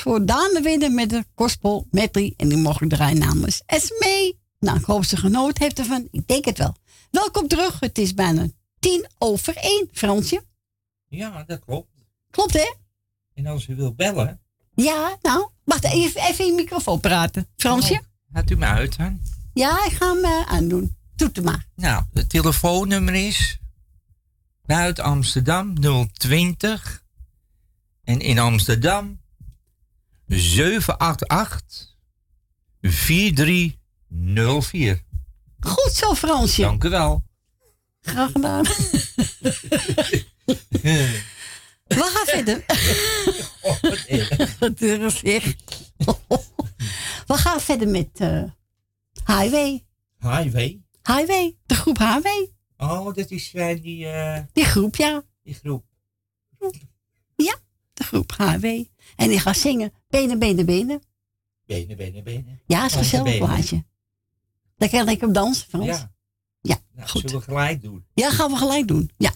Voor Daan de Winner met de gospel medley. En die mocht ik draaien namens Esmee. Nou, ik hoop ze genoten heeft ervan. Ik denk het wel. Welkom terug. Het is bijna tien over één, Fransje. Ja, dat klopt. Klopt, hè? En als u wil bellen, Ja, nou, wacht even, even in je microfoon praten. Fransje? gaat u me uit aan. Ja, ik ga hem eh, aandoen. Doe het maar. Nou, het telefoonnummer is buiten Amsterdam 020 en in Amsterdam 788 4304. Goed zo, Fransje. Dank u wel. Graag gedaan. [LAUGHS] We gaan verder. [LAUGHS] Wat erg. We gaan verder met eh Highway. Highway. Highway, de groep Highway. Oh, dat is uh, die, eh, Die groep, ja. die groep. Ja, de groep Highway. En die gaat zingen Benen, benen, benen. Benen, benen, benen. Ja, is een gezellig plaatje. Daar kan ik op dansen, Frans. Ja. Ja, Nou, goed. zullen we gelijk doen? Ja, gaan we gelijk doen. Ja.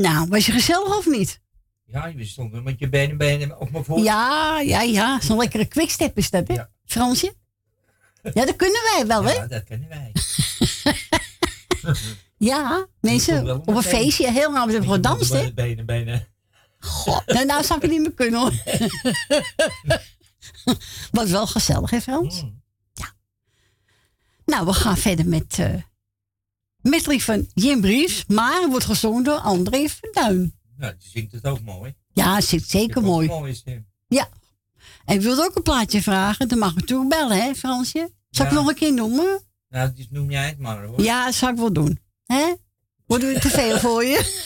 Nou, was je gezellig of niet? Ja, je stond met je benen, benen op mijn voet. Ja, ja, ja. Zo'n lekkere quickstep is dat, hè? Fransje? Ja, dat kunnen wij wel, hè? Ja, dat kennen wij. [LAUGHS] Ja, mensen, op een feestje, heel lang hebben we gedanst, hè? Benen, benen. God, nou, nou zou ik het niet meer kunnen, hoor. [LAUGHS] Was wel gezellig, hè, Frans? Mm. Ja. Nou, we gaan verder met... eh met lief van Jim Briefs, maar wordt gezongen door André Verduin. Nou, die zingt het ook mooi. Ja, het zit zeker ook mooi. een mooie stem. Ja. En ik wilde ook een plaatje vragen. Dan mag ik natuurlijk bellen, hè, Fransje? Zal ik Ja. nog een keer noemen? Nou, dus noem jij het maar hoor. Ja, dat zou ik wel doen. Hè? Wordt het te veel voor je?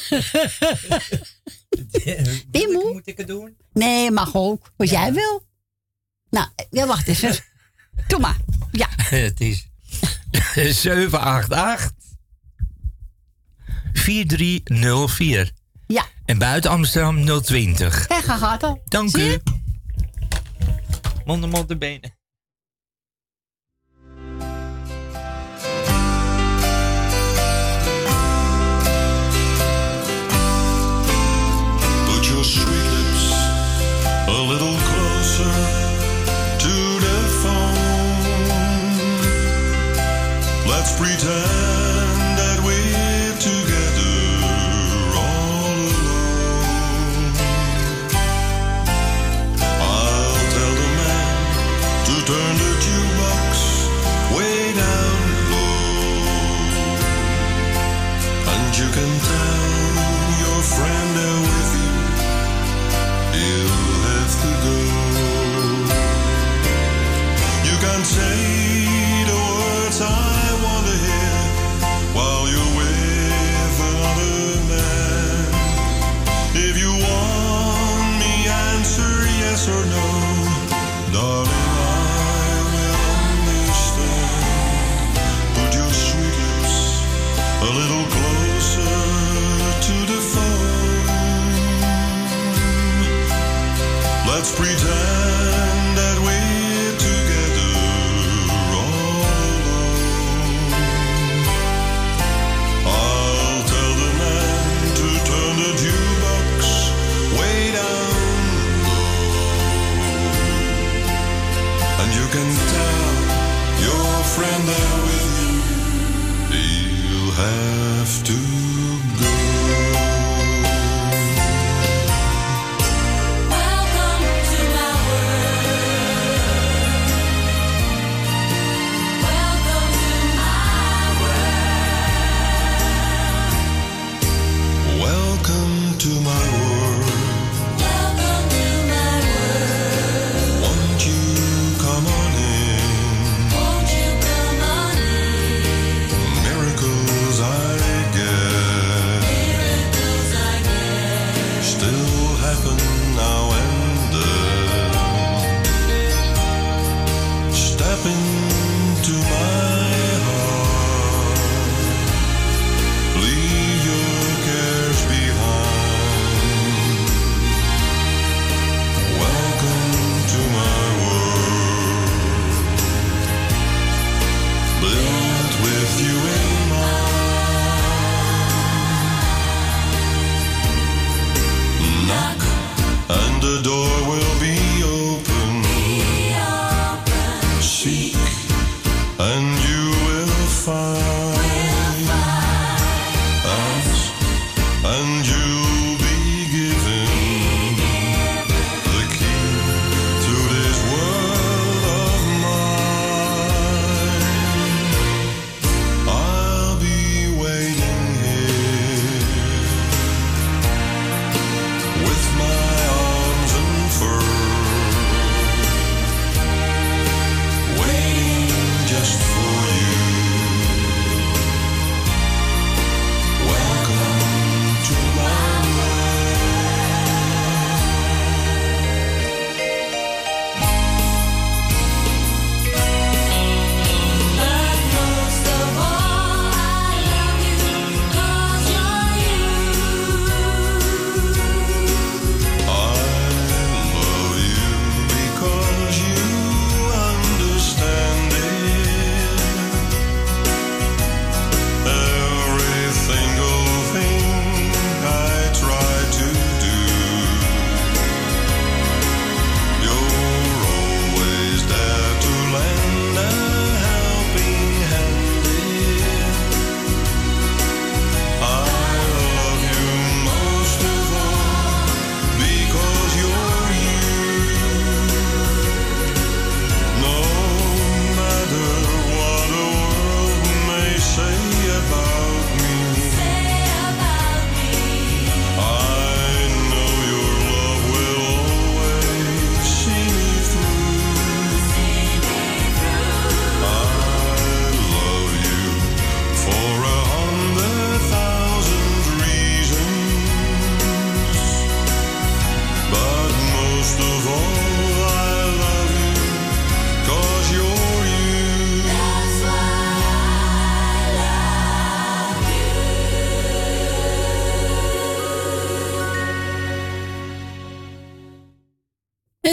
[LAUGHS] Moe? Moet ik het doen? Nee, mag ook. Wat jij wil. Nou, ja, wacht even. [LAUGHS] Doe maar. Ja. [LAUGHS] Het is 788 4304. Ja. En buiten Amsterdam 020. En ga gaat al. Dank u. Mond mond de benen. Put your sweet a little closer to the phone. Let's pretend. You can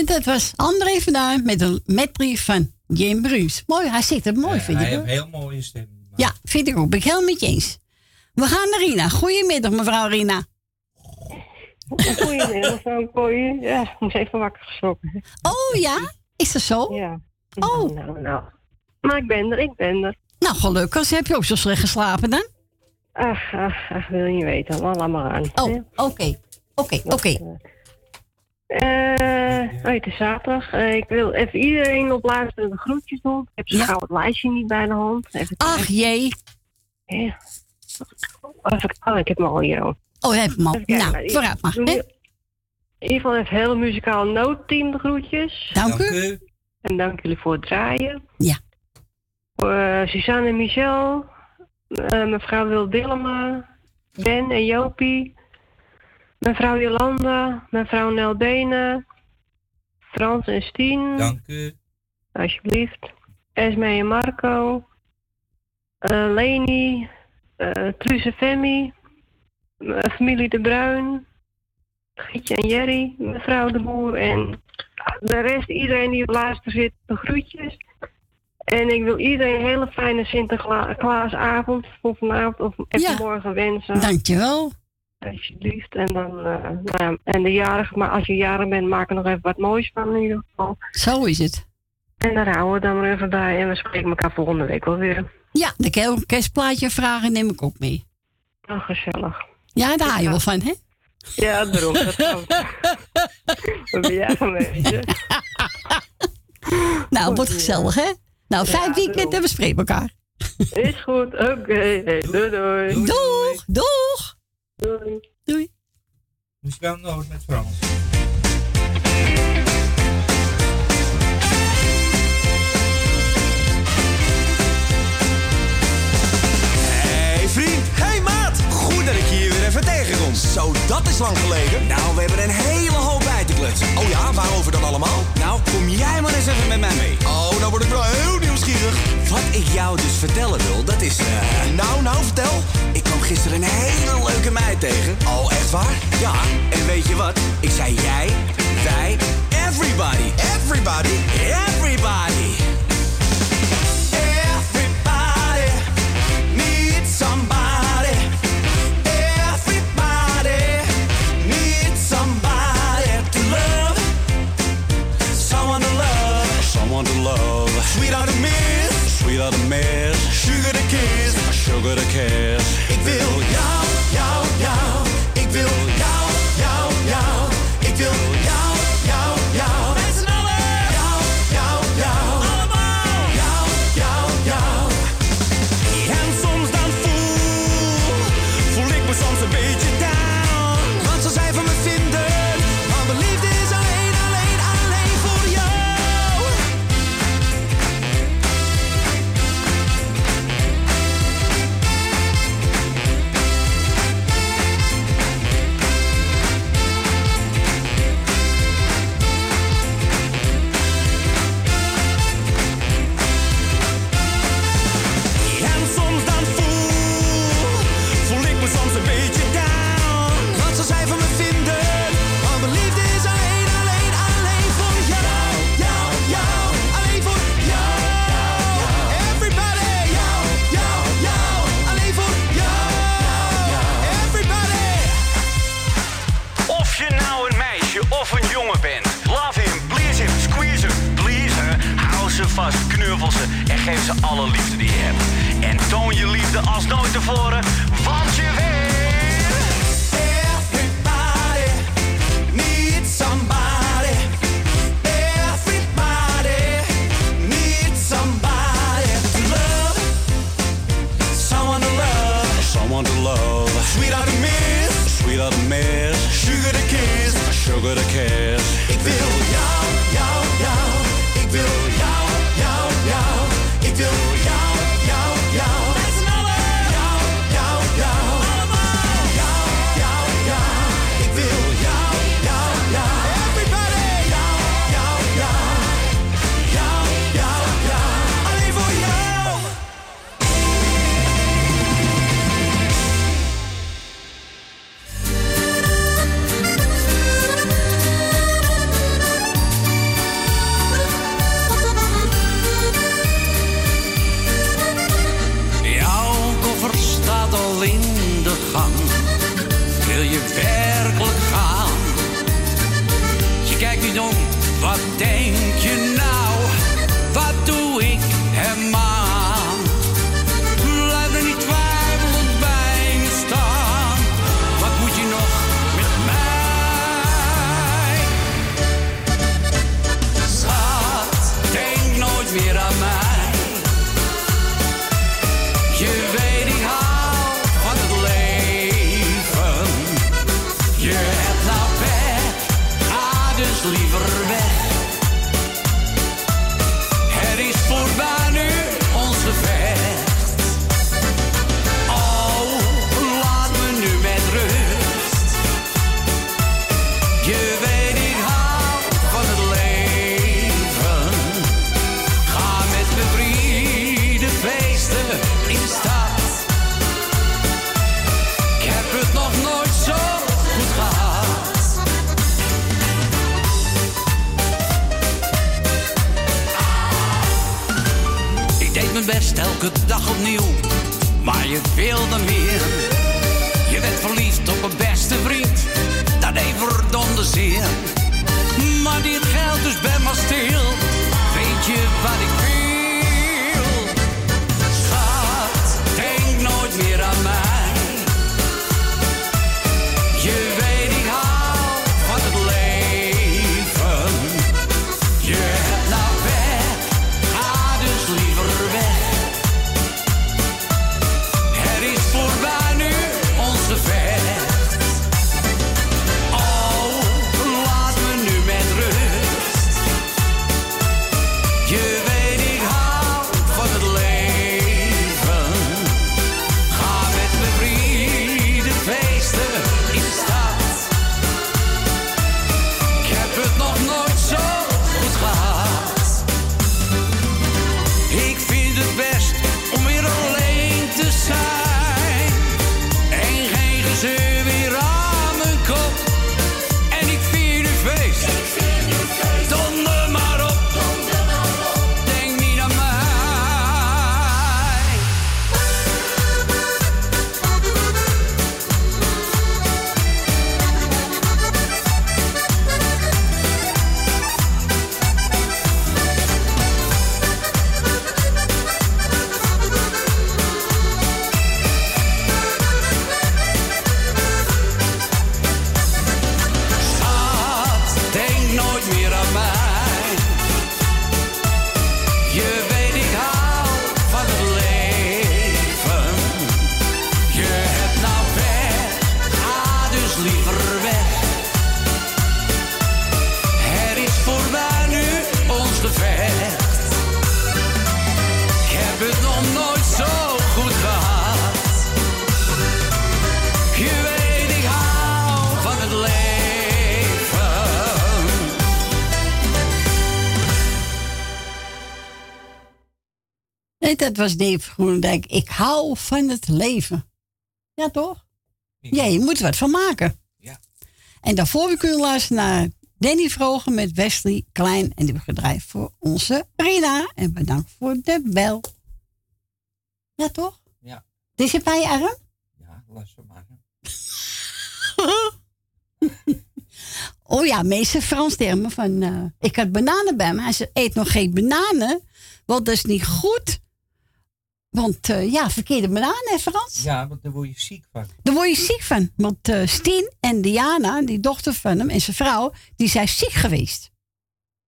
dat was André vandaan met een metbrief van Jim Bruus. Mooi, hij zit het mooi, vind Hij ik. heeft hoor. een heel mooie stem. Ja, vind ik ook. Ben ik helemaal met je eens. We gaan naar Rina. Goedemiddag, mevrouw Rina. Goedemiddag, mevrouw Kooi. Ja, ik moest even wakker geschrokken. Oh ja? Is dat zo? Ja. Oh. Nou, nou. Maar ik ben er, ik ben er. Nou, gelukkig. Heb je ook zo slecht geslapen dan? Ach, ach, ach, wil je niet weten. Laat maar aan. Oh, oké. Oké, oké. Eh, oh, het is zaterdag. Eh, ik wil even iedereen op luisteren de groetjes doen. Ik heb zo gauw het lijstje niet bij de hand. Even Ach jee. Ja. Even, oh, ik heb hem al hier al. Oh, je hebt hem al. Nou, ik vooruit maar. In ieder geval het hele muzikaal noodteam de groetjes. Dank u. En dank jullie voor het draaien. Ja. Eh, Suzanne en Michel. mevrouw Wil Dillema. Ben en Jopie. Mevrouw Jolanda. Mevrouw Neldene. Frans en Stien. Dank u. Alsjeblieft. Esme en Marco. eh Leni. eh Truus en Femi. eh, familie De Bruin. Gietje en Jerry. Mevrouw De Boer. En de rest, iedereen die op luister zit, de groetjes. En ik wil iedereen een hele fijne Sinterklaasavond voor vanavond of en Ja. vanmorgen wensen. Dankjewel. Alsjeblieft. En dan, eh, nou ja, en de jarige, maar als je jarig bent, maak er nog even wat moois van in ieder geval. Zo is het. En daar houden we dan maar even bij. En we spreken elkaar volgende week wel weer. Ja, de ke- kerstplaatje vragen neem ik ook mee. Nou, gezellig. Ja, daar hou je wel van, hè? Ja, daarom. Dat kan. [LAUGHS] Geweest, hè? Nou, wordt gezellig, hè? Nou, fijn weekend en we spreken elkaar. Is goed. Oké. Hey, doei, doei. Doeg, doeg. Doei. Doei. Muzikaal noot met Frans. Hey vriend, hey maat. Goed dat ik hier weer even tegenkom. Zo, dat is lang geleden. Nou, we hebben een hele hoop bij te klutsen. Oh ja, waarover dan allemaal? Nou, kom jij maar eens even met mij mee. Oh, nou word ik wel heel nieuwsgierig. Wat ik jou dus vertellen wil, dat is... eh, Nou, nou, vertel. Ik gisteren een hele leuke meid tegen. Oh, echt waar? Ja, en weet je wat? Ik zei jij, wij, everybody. Everybody? Everybody. Everybody needs somebody. Everybody needs somebody to love. Someone to love. Someone to love. Sweetheart to miss. Sweetheart to miss. Ik wil jou, jou, jou. Ik wil jou, vast, knuffel ze en geef ze alle liefde die je hebt. En toon je liefde als nooit tevoren, want je weet... Everybody needs somebody. Everybody needs somebody to love. Someone to love. Someone to love. Sweetheart to miss. Sweetheart to miss. Sugar to kiss. Sugar to kiss. Ik wil opnieuw, maar je wilde meer. Je werd verliefd op mijn beste vriend, dat deed verdomde zeer. Maar dit geldt dus bij maar stil, weet je wat ik wil? Dat was Dave Groenendijk. Ik hou van het leven. Ja, toch? Ja, je moet er wat van maken. Ja. En daarvoor we kunnen luisteren naar Danny Vrogen met Wesley Klein. En die hebben gedraaid voor onze Rina. En bedankt voor de bel. Ja, toch? Ja. Dit is bij je arm? Ja, luister maar. [LAUGHS] Oh ja, meester Frans termen van... eh, ik had bananen bij me. Hij zei, eet nog geen bananen. Want dat is niet goed. Want eh, ja, verkeerde bananen, hè Frans? Ja, want daar word je ziek van. Daar word je ziek van. Want eh Stien en Diana, die dochter van hem en zijn vrouw... die zijn ziek geweest.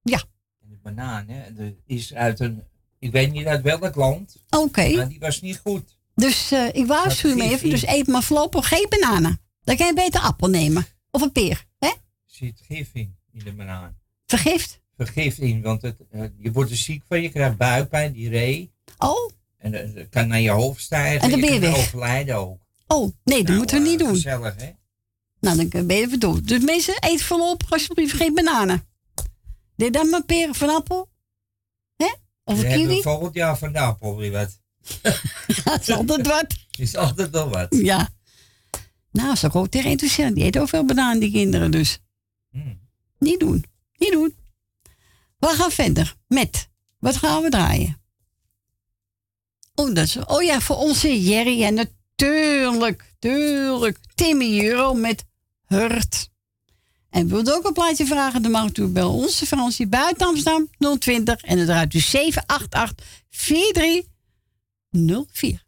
Ja. De banaan, hè, dat is uit een, ik weet niet uit welk land. Oké. Maar die was niet goed. Dus eh, ik waarschuw hem gif even. Dus eet maar voorlopig geen bananen. Dan kan je beter appel nemen. Of een peer. Hè? Er zit gif in, in de banaan. Vergift? Vergif in, want het, je wordt er ziek van, je krijgt buikpijn, diarree. Oh. En eh, dat kan naar je hoofd stijgen. En dan ben je kan weg. overlijden ook. Oh, nee, dat Nou, moeten we eh, niet doen. Gezellig, hè? Nou, dan ben je even door. Dus mensen, eet voorlopig alsjeblieft geen bananen. Deed dan maar peren van appel. Hè? Of een hebben kiwi. volgend jaar van de appel weer wat. [LAUGHS] Dat is altijd wat. [LAUGHS] Is altijd wel wat. Ja. Nou, ik ook tegen enthousiast. Die eten ook veel bananen, die kinderen dus. Hmm. Niet doen. Niet doen. We gaan verder met. Wat gaan we draaien? Oh, dat is, oh ja, voor onze Jerry. En natuurlijk, tuurlijk. Timmy Euro met Hurt. En wilt ook een plaatje vragen? Dan mag u bellen onze Fransie buiten Amsterdam 020. En dan draait u 788 4304.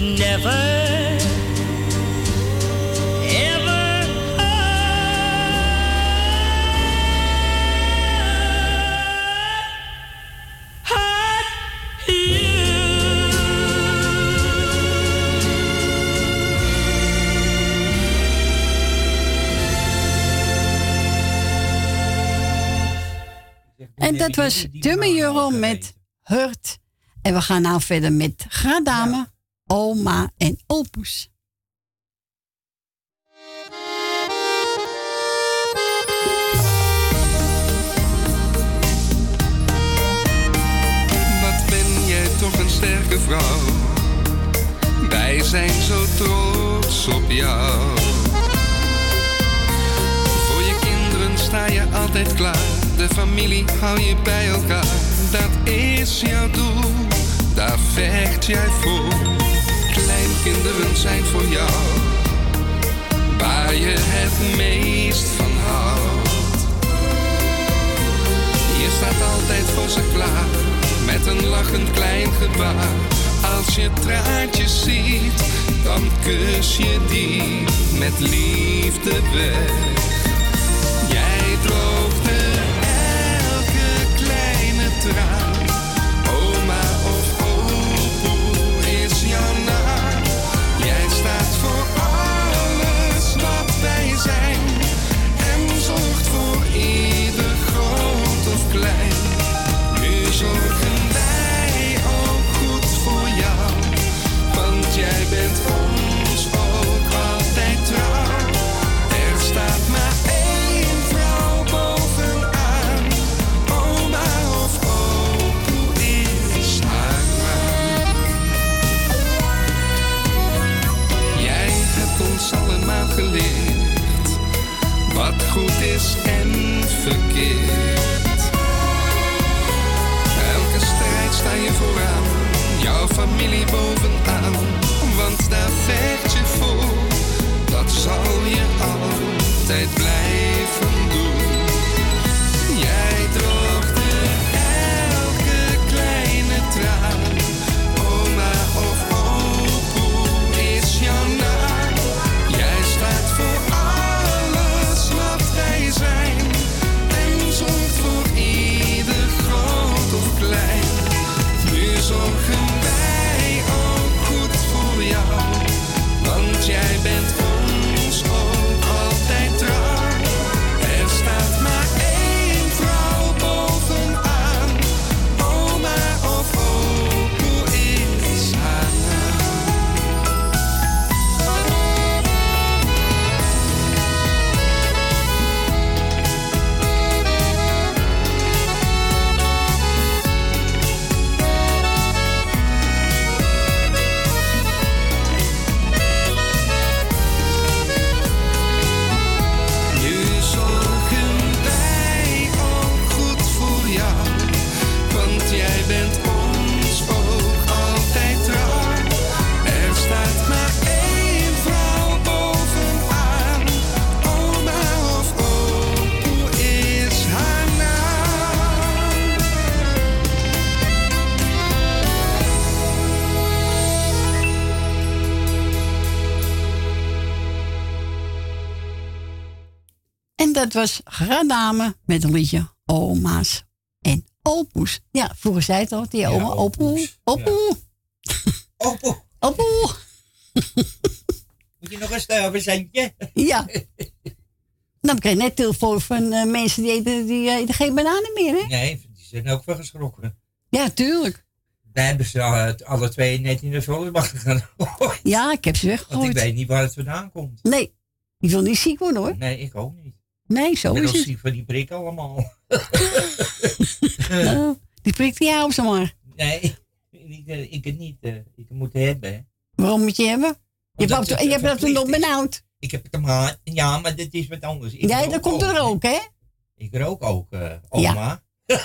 never En dat was Dummy Euro met Hurt. En we gaan nou verder met Gradame, Oma en Opus. Wat ben jij toch een sterke vrouw. Wij zijn zo trots op jou. Voor je kinderen sta je altijd klaar. De familie hou je bij elkaar. Dat is jouw doel, daar vecht jij voor. Kleinkinderen zijn voor jou. Waar je het meest van houdt. Je staat altijd voor ze klaar, met een lachend klein gebaar. Als je traantjes ziet, dan kus je die met liefde weg. Jij dat was Gradame met een liedje Oma's en Opoes. Ja, vroeger zei het al, die oma, opoe, opoe. Opoe. [LAUGHS] Opoe. Moet je nog een stuiverzendje? [LAUGHS] Ja. Nou, ik kreeg net telefoon van eh, mensen die eten, die eh, eten geen bananen meer, hè? Nee, die zijn ook wel geschrokken. Ja, tuurlijk. Wij hebben ze alle, alle twee net in de vullenbak gegooid. [LAUGHS] Ja, ik heb ze Want ik weggegooid. weet niet waar het vandaan komt. Nee, die wil niet ziek worden, hoor. Nee, ik ook niet. Nee, zo is het. van die prik allemaal. Nou, [LAUGHS] die prikt die jou zomaar. Nee, ik, eh, ik het niet. eh, ik moet het hebben. Waarom moet je hebben? Je, je hebt dat toen nog benauwd. Ik heb het maar, ja, maar dit is wat anders. Ik Ja, dat komt er ook, hè? Ik rook ook, eh, oma. [LAUGHS]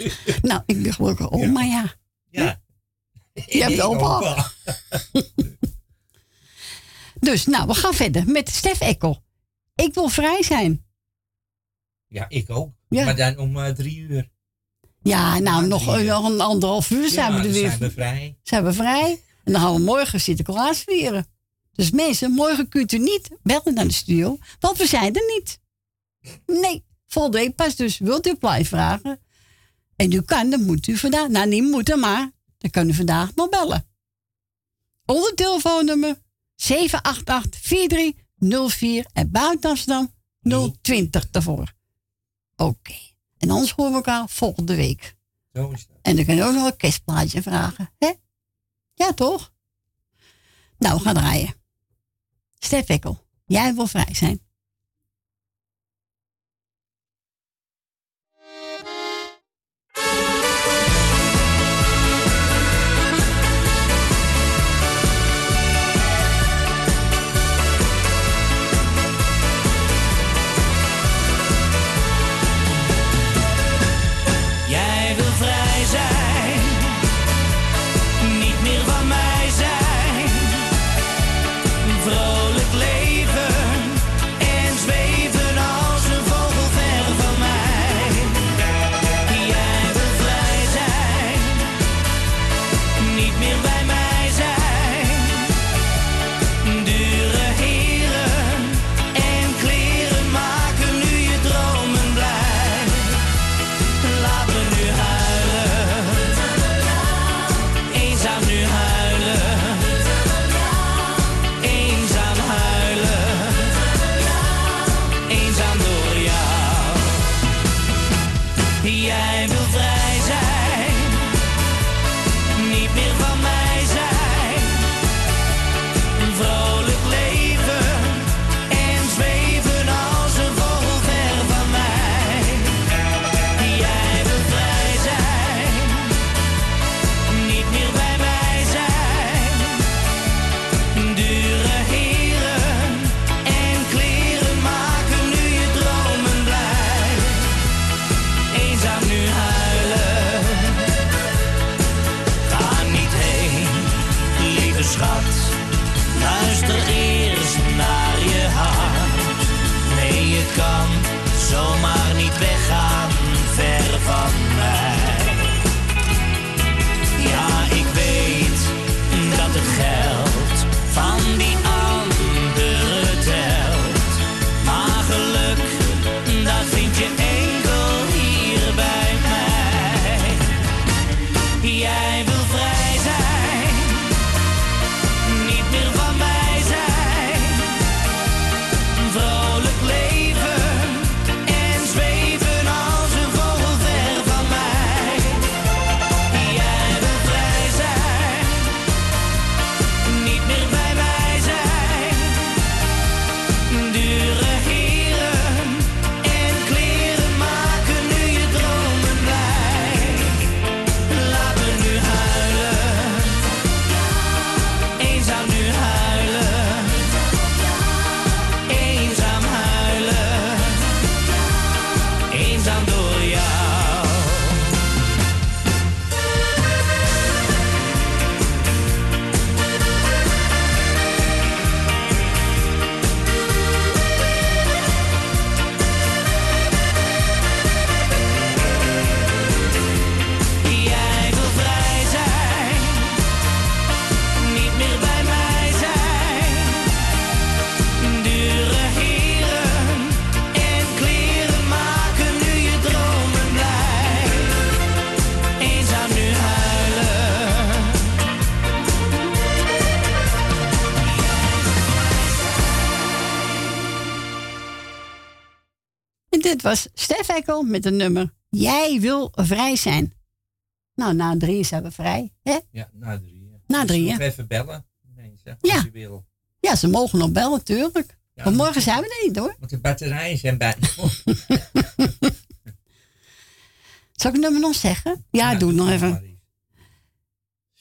[LAUGHS] Nou, ik ben gelukkig oma, ja. Ja. Je hebt opa. opa. Dus, nou, we gaan verder met Stef Ekkel. Ik wil vrij zijn. Ja, ik ook. Ja. Maar dan om eh, drie uur. Ja, nou, nog, uur. nog een anderhalf uur zijn Ja, we er weer. zijn we vrij. Zijn we vrij. En dan gaan we morgen Sinterklaas vieren. Dus mensen, morgen kunt u niet bellen naar de studio, want we zijn er niet. Nee, volgende week pas. Dus wilt u play vragen? En u kan, dan moet u vandaag, nou niet moeten, maar dan kan u vandaag nog bellen. Onder telefoonnummer 788-4304 en buiten Amsterdam 020 daarvoor. Oké. En anders horen we elkaar volgende week. Zo is dat. En dan kan je ook nog een kerstplaatje vragen. Hè? Ja, toch? Nou, we gaan draaien. Stef Ekkel, jij wil vrij zijn. Dit was Stef Ekkel met een nummer Jij wil vrij zijn. Nou, na drie zijn we vrij. Hè? Ja, na drie. Na drie, Nog hè? even bellen. Mensen, Ja. wil. Ja, ze mogen nog bellen, tuurlijk. Ja, Want morgen zijn we er niet hoor. Want de batterijen zijn bijna. [LAUGHS] Zal ik het nummer nog zeggen? Ja, doe het nog even.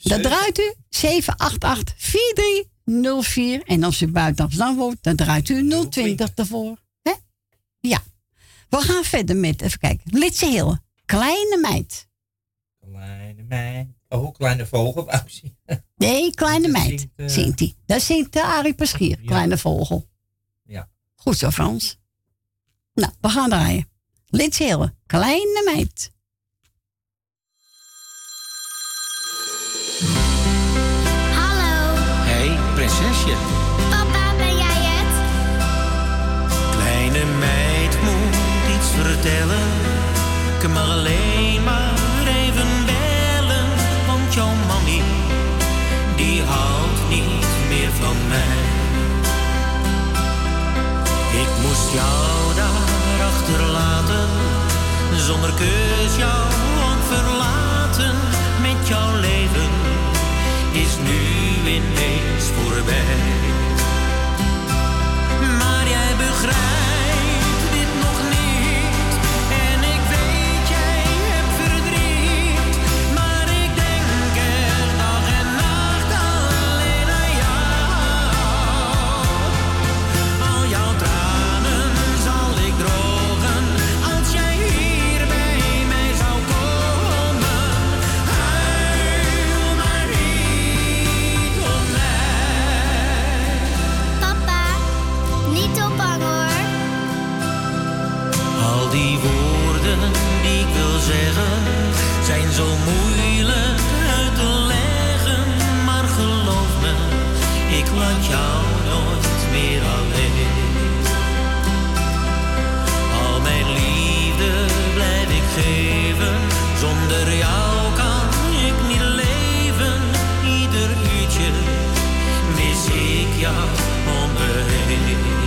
Dat draait u 788-4304. En als u buiten Amsterdam woont, dan draait u 020 ervoor. Hè? Ja. We gaan verder met, even kijken, Litse Hillen. Kleine meid. Kleine meid. Oh, kleine vogel. [LAUGHS] Nee, kleine Dat meid. zingt, eh, Zingt hij. Dat zingt de Arie Paschier, kleine vogel. Ja. Goed zo, Frans. Nou, we gaan draaien. Litse. Kleine meid. Hallo, Hey, prinsesje. Vertellen. Ik mag alleen maar even bellen. Want jouw mami, die houdt niet meer van mij. Ik moest jou daar achterlaten. Zonder kus jou ook verlaten. Met jouw leven is nu ineens voorbij. Maar jij begrijpt zijn zo moeilijk uit te leggen. Maar geloof me, ik laat jou nooit meer alleen. Al mijn liefde blijf ik geven. Zonder jou kan ik niet leven. Ieder uurtje mis ik jou om me heen.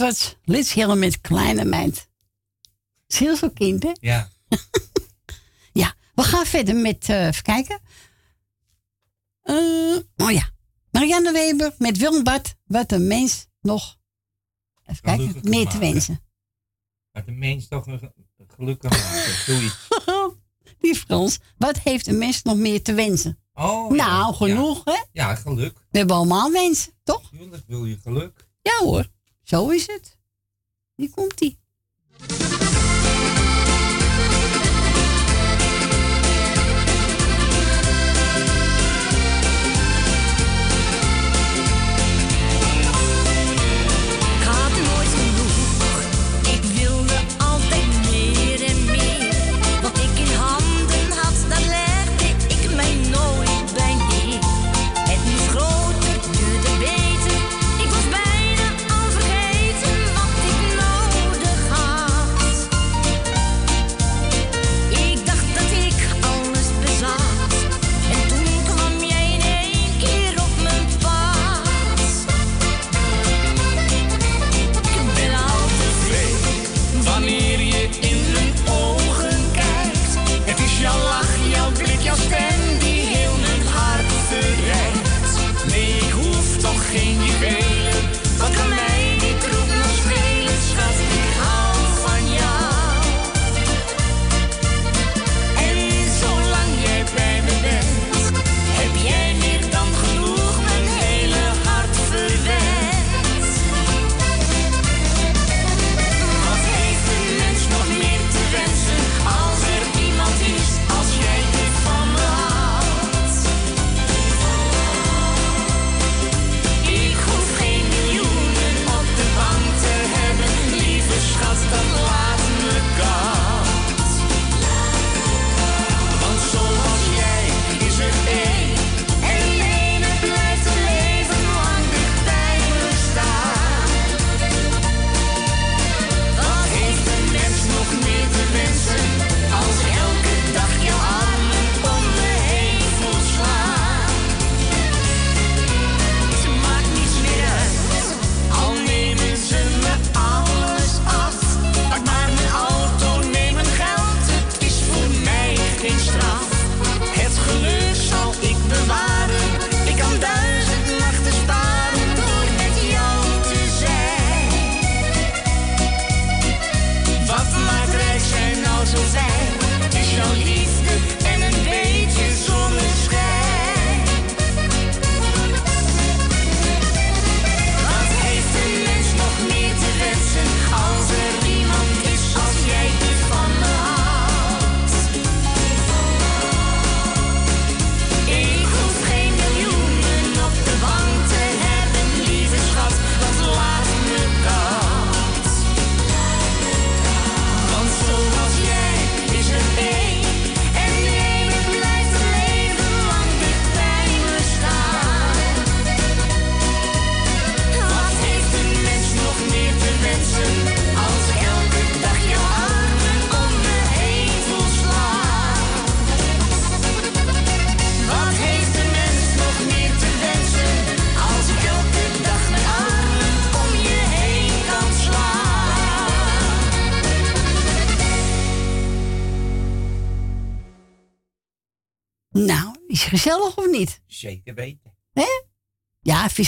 Was Hillen met Kleine Meid. Is heel zo kind, hè? Ja. [LAUGHS] Ja, we gaan verder met, eh, even kijken. Eh, oh ja, Marianne Weber met Willem Bart. Wat een mens nog, even kijken, Gelukkig meer te maken. wensen. Maar de mens toch een ge- geluk kan maken. Zoiets. [LAUGHS] Die Frans, wat heeft een mens nog meer te wensen? Oh, nou, genoeg, hè? Ja, geluk. We hebben allemaal wensen, toch? Tuurlijk wil je geluk. Ja hoor, zo is het. Hier komt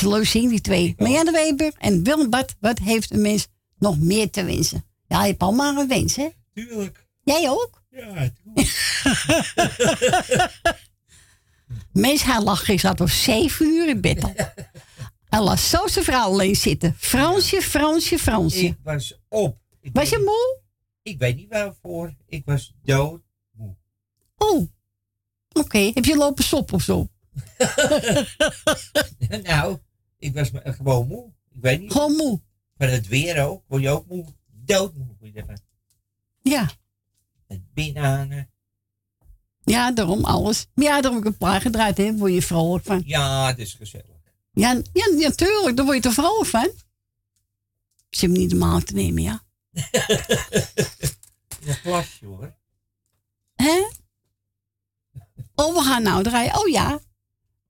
Ja, leuk zien, die twee. Marianne Weber en Willem Bart. Wat heeft een mens nog meer te wensen? Ja, je hebt allemaal een wens, hè? Tuurlijk. Jij ook? Ja, Mens, hij lag gisteren op zeven uur in bed al. Hij lag zo zijn vrouw alleen zitten. Fransje, Fransje, Fransje. Ik was op. Ik Was je moe? Ik weet niet waarvoor. Ik was dood. Oh. Oké, heb je lopen sop of zo? [LAUGHS] nou, ik was gewoon moe. Ik weet niet. Gewoon moe. Van het weer ook. Word je ook moe? Doodmoe. word je ervan. Ja. Het binnenhangen. Ja, daarom alles. Maar ja, daarom heb ik een paar gedraaid, hè. Word je vrolijk van. Ja, het is gezellig. Ja, ja, natuurlijk, daar word je er vrolijk van. Ze hebben niet de maal te nemen, ja. [LAUGHS] Een plasje hoor. Hè? Oh, we gaan nou draaien. Oh ja,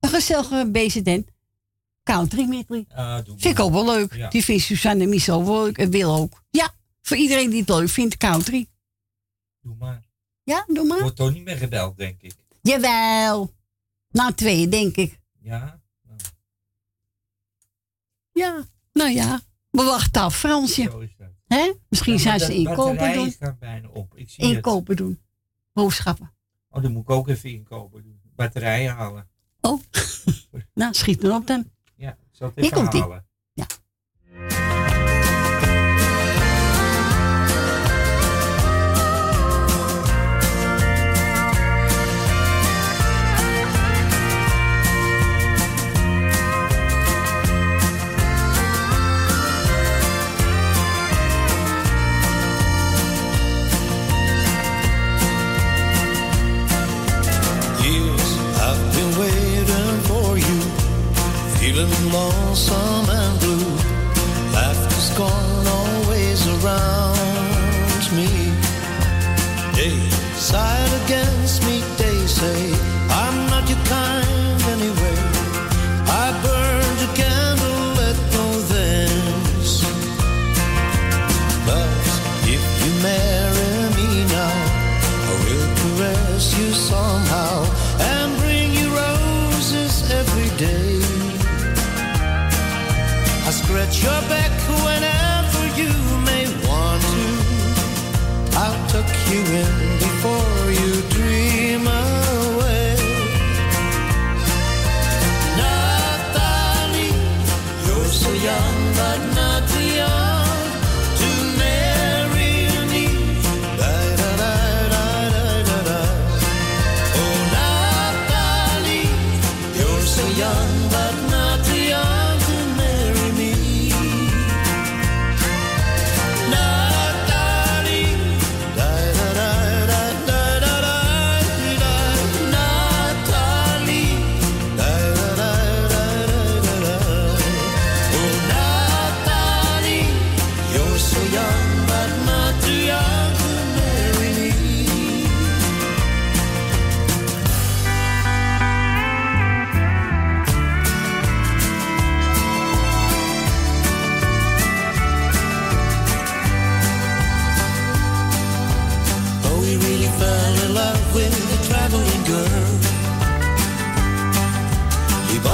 een gezellige BZN. Country medley. Doe Vind ik ook wel leuk. Ja. Die vindt Suzanne Miso wel leuk en wil ook. Ja, voor iedereen die het leuk vindt, country. Doe maar. Ja, doe maar. Wordt toch niet meer gebeld, denk ik. Jawel. Na twee, denk ik. Ja? Ja, nou ja. We wachten af, Fransje. Zo is dat. Hè? Misschien Ja, zijn ze inkopen doen. gaat bijna op. Ik zie het. Inkopen doen. Boodschappen. Oh, dan moet ik ook even inkopen doen. Batterijen halen. Oh, [LAUGHS] nou schiet dan op dan. Ja, zal ik het even halen. Ja. Feeling lonesome and blue. Is gone always around me. They side against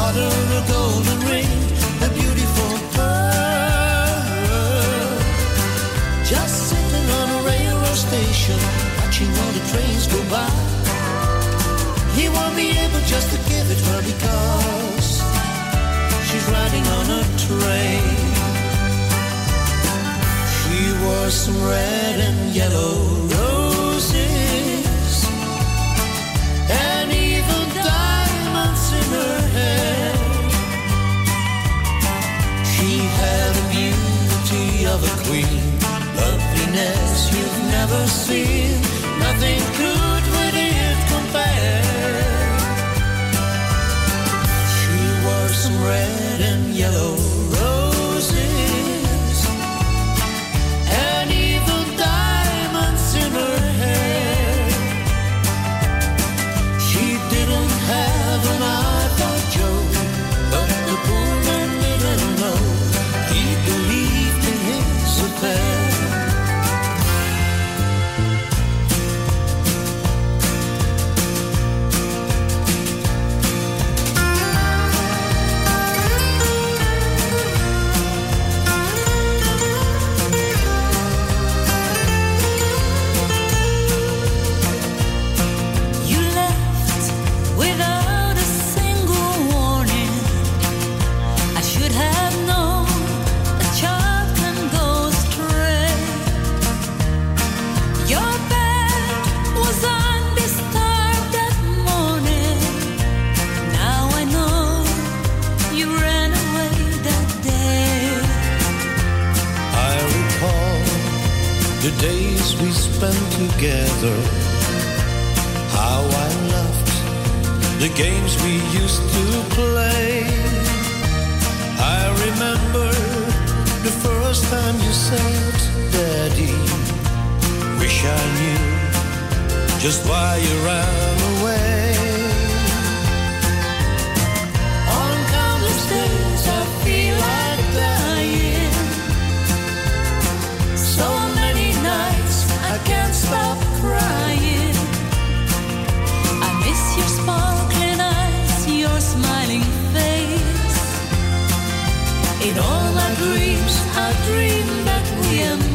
He bought her a golden ring, a beautiful pearl. Just sitting on a railroad station, watching all the trains go by. He won't be able just to give it her because she's riding on a train. She wore some red and yellow roses and even of a queen, loveliness you've never seen. Nothing could with it compare. She wore some red and yellow roses better spent together. How I loved the games we used to play. I remember the first time you said, Daddy, wish I knew just why you ran away. In all my dreams, I dream that we embrace.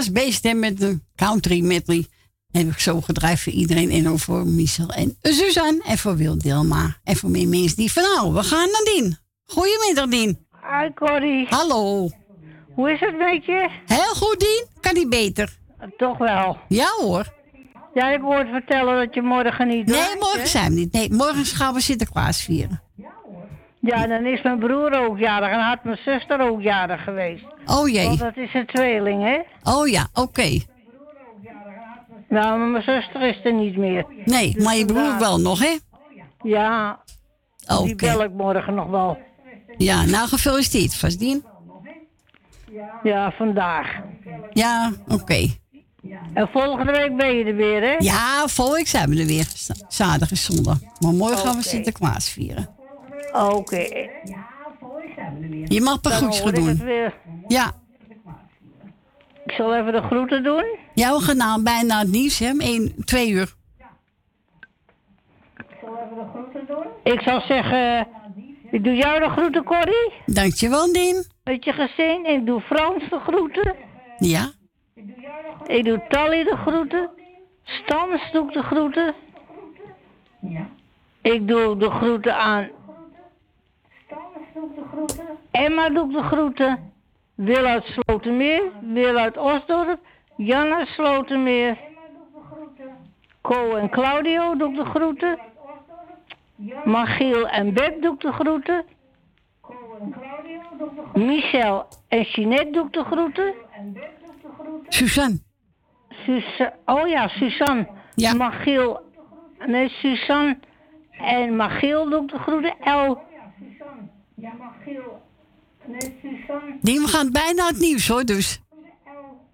Was Beestem met de country medley. Heb ik zo gedraaid voor iedereen. En ook voor Michel en Suzanne. En voor Wil Dilma. En voor meer mensen die van nou, we gaan naar Dien. Goedemiddag Dien. Hi Corrie. Hallo. Hoe is het met je? Heel goed Dien. Kan niet beter. Toch wel. Ja hoor. Jij hebt hoort vertellen dat je morgen niet Nee, draait, morgen hè? zijn we niet. Nee, morgen gaan we Sinterklaas vieren. Ja, dan is mijn broer ook jarig en had mijn zuster ook jarig geweest. Oh jee. Want dat is een tweeling, hè? Oh ja, oké. Nou, maar mijn zuster is er niet meer. Nee, Dus maar je broer wel nog, hè? Ja, Oké. die bel ik morgen nog wel. Ja, nou gefeliciteerd vast, Dien. Ja, vandaag. Ja, oké. En volgende week ben je er weer, hè? Ja, volgende week zijn we er weer. Zaterdag en zondag. Maar morgen gaan we. Sinterklaas vieren. Oké. Je mag per ik doen. Ja. Ik zal even de groeten doen. Ja, we gaan nou bijna het nieuws, hè? om één, twee uur. Ik zal zeggen, ik doe jou de groeten, Corrie. Dankjewel, Dien. Met je gezin. Ik doe Frans de groeten. Ja. Ik doe Tally de groeten. Stans doe ik de groeten. Ik doe de groeten aan. Emma doe ik de groeten. Wil uit Slotermeer. Wil uit Osdorp. Jan uit Slotermeer. Co en Claudio doe ik de groeten. Magiel en Beb doe ik de groeten. Michel en Jeanette doe ik de groeten. Suzanne. Oh ja, Suzanne. Ja. Magiel. Nee, Suzanne en Magiel doe ik de groeten. El. Ja, Magiel. Nee, Suzanne. Dien, we gaan bijna het nieuws, hoor, dus.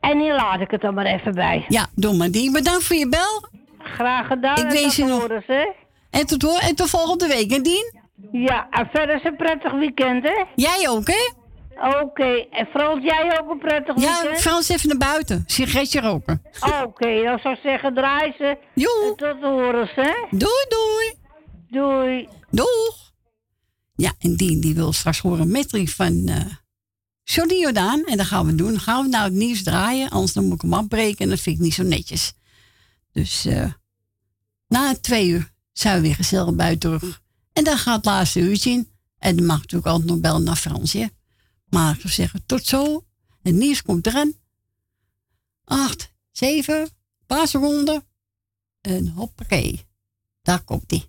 En hier laat ik het dan maar even bij. Ja, doe maar, Dien. Bedankt voor je bel. Graag gedaan. Ik en wens tot je nog- horen, hè? En tot, hoor, en tot volgende week, hè, Dien? Ja, en verder is een prettig weekend, hè? Jij ook, hè? Oké, en Frans, jij ook een prettig Ja, weekend? Frans even naar buiten. Sigaretje roken. Oké, [LAUGHS] dan zou ik zeggen, draai ze. Joe. En tot horen, hè? Doei, doei. Doei. Doeg! Ja, en die, die wil straks horen metrie van eh Johnny Jordaan. En dat gaan we doen. Gaan we nou het nieuws draaien. Anders dan moet ik hem afbreken en dat vind ik niet zo netjes. Dus eh na twee uur zijn we weer gezellig buiten terug. En dan gaat het laatste uurtje in. En dan mag natuurlijk altijd nog bellen naar Fransje. Maar ik zeggen, tot zo. Het nieuws komt eraan. Acht, zeven, paar seconden. En hoppakee. Daar komt ie.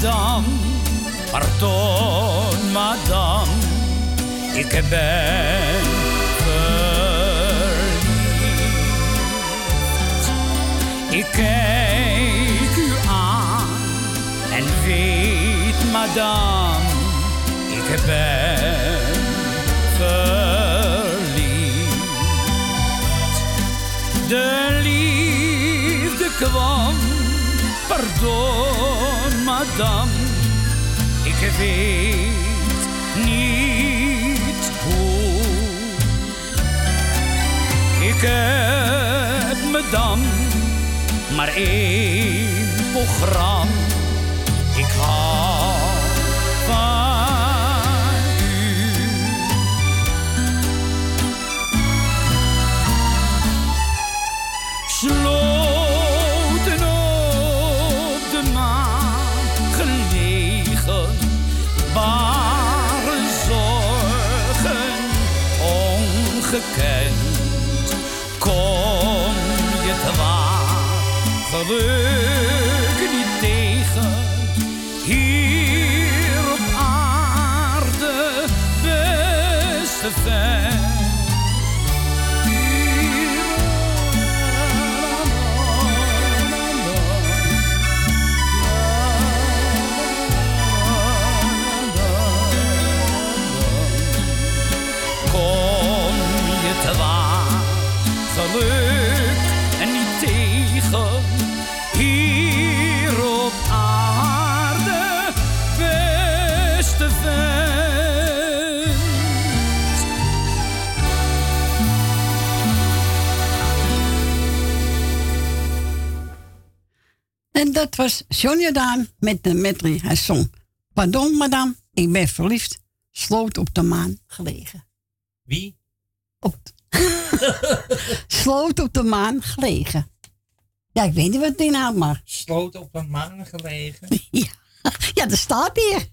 madame, pardon, madame, ik ben verliefd. Ik kijk u aan en weet, madame, ik ben verliefd. De liefde kwam, pardon, madame, ik weet niet hoe. Ik heb me dan maar één programma. Ik hou van u. ongekend. Kom je te waar, En dat was John Jordaan met de medley. Hij zong Pardon, madame, ik ben verliefd. Sloot op de maan gelegen. Wie? [LAUGHS] Sloot op de maan gelegen. Ja, ik weet niet wat het inhoudt, maar... Sloot op een maan gelegen. [LAUGHS] Ja, dat staat hier.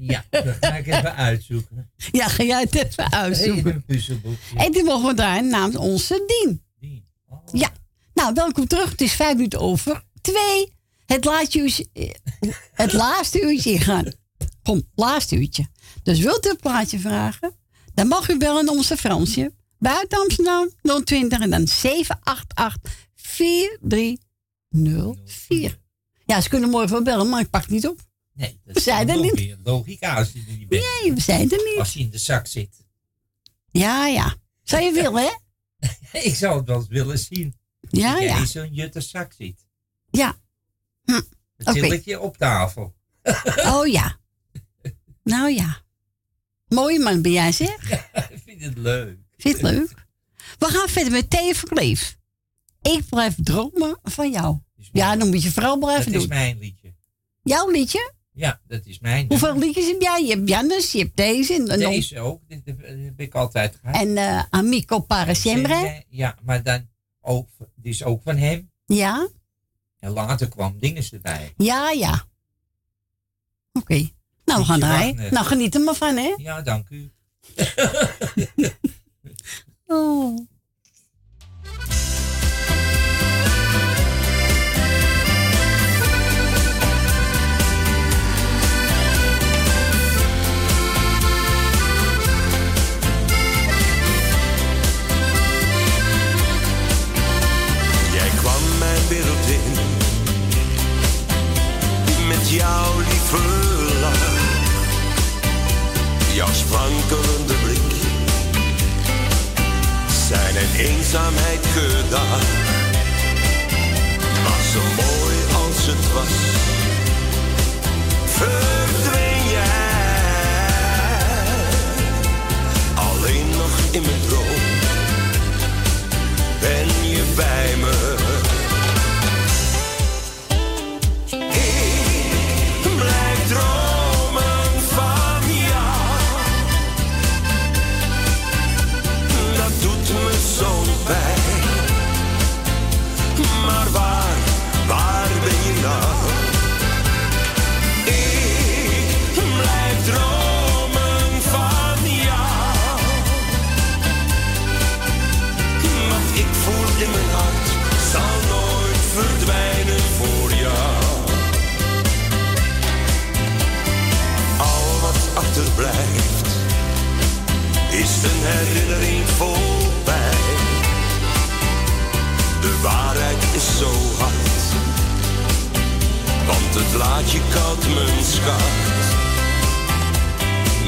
Ja, dat ga ik even uitzoeken. Ja, ga jij het even In uitzoeken. een puzzelboekje. En die mogen we draaien namens onze Dien. Ja. Nou, welkom terug. Het is vijf minuten over twee. Het laatste uurtje, eh, het laatste uurtje ingaan. Kom, laatste uurtje. Dus wilt u een plaatje vragen? Dan mag u bellen onze Fransje. Buiten Amsterdam 020 en dan 788 4304. Ja, ze kunnen morgen wel bellen, maar ik pak het niet op. Nee, dat We zijn er niet. Logica als je er niet bent. Nee, we zijn er niet. Als je in de zak zit. Ja, ja. Zou je [LAUGHS] willen, hè? Ik zou het wel eens willen zien. Ja, dat jij ja. in zo'n jutte zak zit. Ja. Hm. Een tilletje op tafel. [LAUGHS] Oh ja. Nou ja. Mooie man ben jij, zeg. Ik vind het leuk. Vind het leuk? We gaan verder met Thea Verkleef. Ik blijf dromen van jou. Ja, dan moet je vooral blijven Dat doen. is mijn liedje. Jouw liedje? Ja, dat is mijn. Hoeveel liedjes heb jij? Je hebt Jannes, je hebt deze. En, Deze ook. Dit dit heb ik altijd gehad. en eh, Amico para sempre. Ja, maar dan ook, die is ook van hem. Ja? En later kwam dinges erbij. Ja, ja. Oké. Nou, we gaan draaien. Nou, geniet er maar van, hè? Ja, dank u. [LAUGHS] [LAUGHS] Oh. met jouw lieve lach. Jouw sprankelende blik. Zijn een eenzaamheid gedaan. Maar zo mooi als het was. Ver zo hard, want het laat je koud, mijn schat.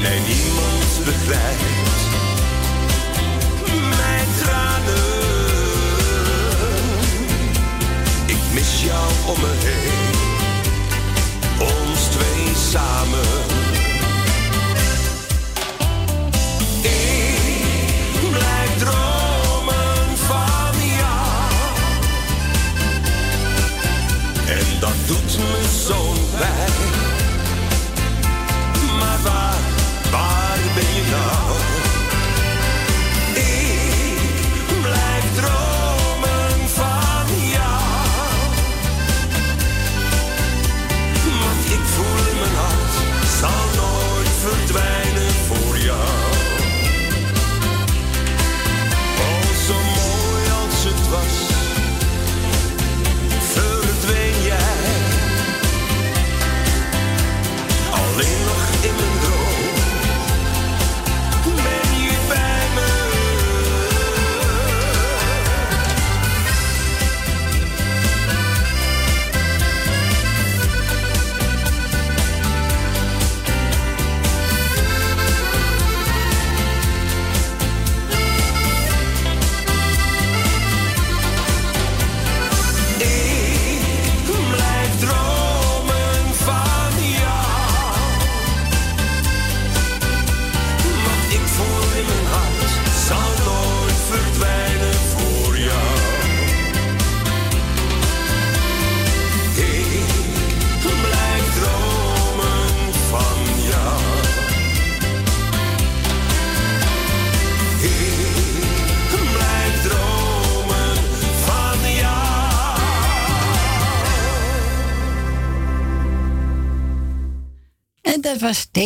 Nee, niemand begrijpt mijn tranen. Ik mis jou om me heen, ons twee samen.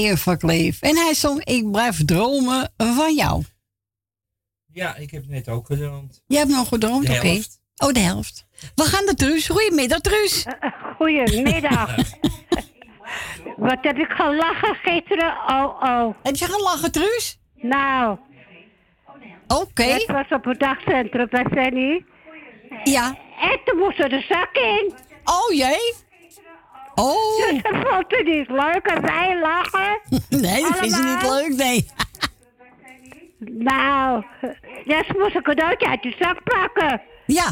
Theo van Kleef. En hij zong Ik blijf dromen van jou. Ja, ik heb net ook gedroomd. Je hebt nog gedroomd, oké. Oh, de helft. We gaan naar Truus. Goedemiddag, Truus. Goedemiddag. Wat heb ik gelachen gisteren? Oh, oh. Heb je gelachen, Truus? Nou. Oké. Het was op het dagcentrum bij Fanny. Ja. En toen moest er de zak in. Oh jee. Oh. Dus [LAUGHS] dat vond ze niet leuk en wij lachen. [LAUGHS] Nee, dat vindt ze niet leuk, nee. [LAUGHS] Nou, dus moest ik een cadeautje uit de zak pakken. Ja.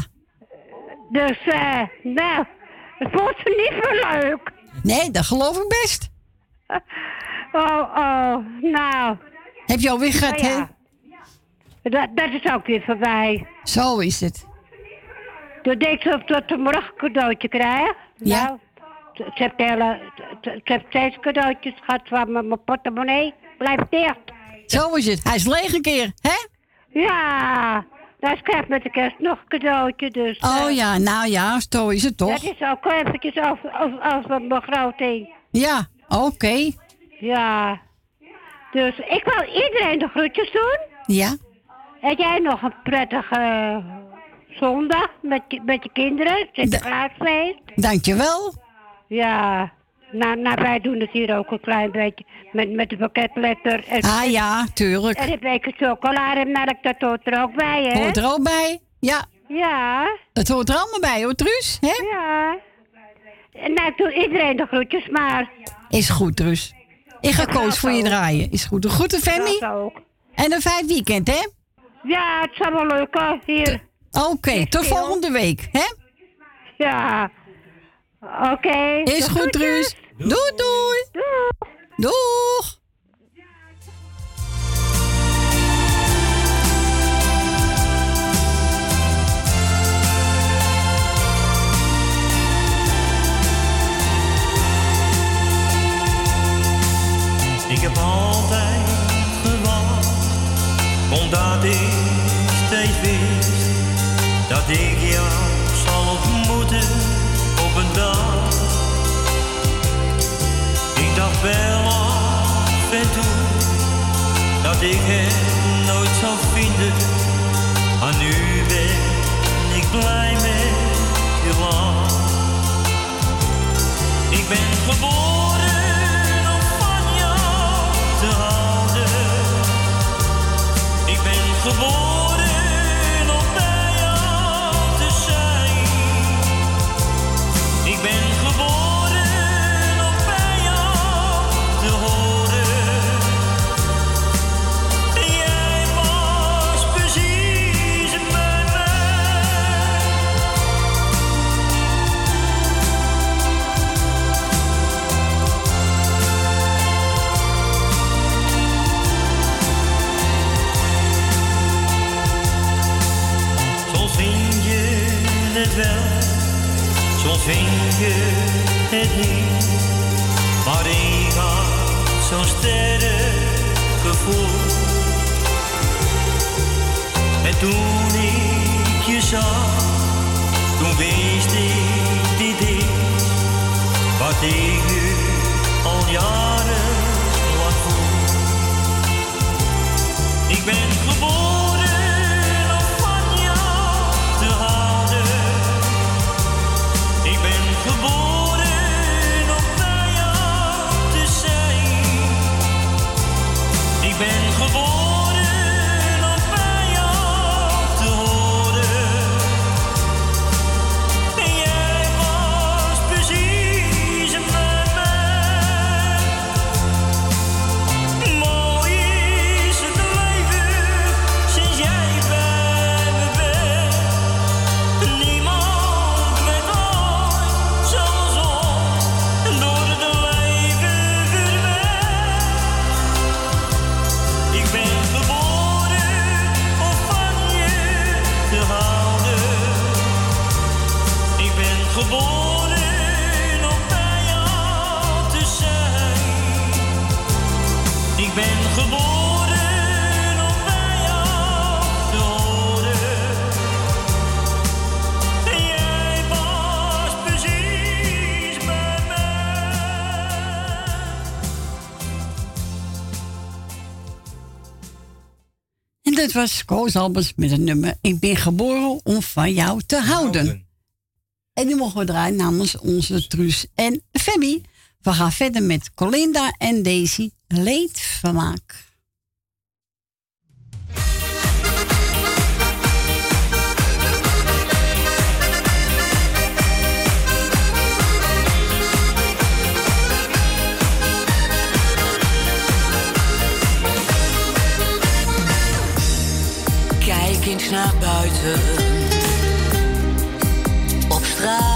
Dus, eh, nou, dat vond ze niet zo leuk. Nee, dat geloof ik best. Oh, oh, nou. Heb je alweer gehad, Nou hè? ja. Dat, dat is ook weer voorbij. Zo is het. Toen denk ze dat ze morgen een cadeautje krijgen. Ja. Nou, ze heeft steeds cadeautjes gehad van mijn mijn portemonnee. Blijft dicht. Zo is het. Hij is leeg een keer, hè? Ja, dan krijgt met de kerst nog een cadeautje. Dus, Oh eh, ja, nou ja, zo is het toch? Dat is ook eventjes als, als, een begroting. Ja, oké. Ja. Dus ik wil iedereen de groetjes doen. Ja. Heb jij nog een prettige eh, zondag met je, met je kinderen? Sinterklaasfeest? Dankjewel. Ja, naar naar wij doen het hier ook een klein beetje met, met de pakketletter. En, ah ja, tuurlijk. En een beetje chocolademelk, dat hoort er ook bij, hè? Hoort er ook bij, ja. Ja. Het hoort er allemaal bij, hoor, Truus, hè? Ja. Nou, ik doe iedereen de groetjes, maar... Is goed, Truus. Ik ga koos voor je draaien. Is goed. een groeten, femmy ook. En een fijn weekend, hè? Ja, het zal wel lukken, hier. Oké, okay, tot volgende week, hè? Ja. Oké. Is goed, Truus. Doei, doei. Doeg! Doeg. het wel, soms vind je het niet. Maar ik had zo'n sterk gevoel. En toen ik je zag, toen wist ik die is wat ik je al jaren lang voel. Ik ben geboren. Beautiful. dit was Koos Albers met het nummer Ik ben geboren om van jou te houden. En nu mogen we draaien namens onze Truus en Fabby. We gaan verder met Colinda en Daisy. Leedvermaak. Eens naar buiten. Op straat.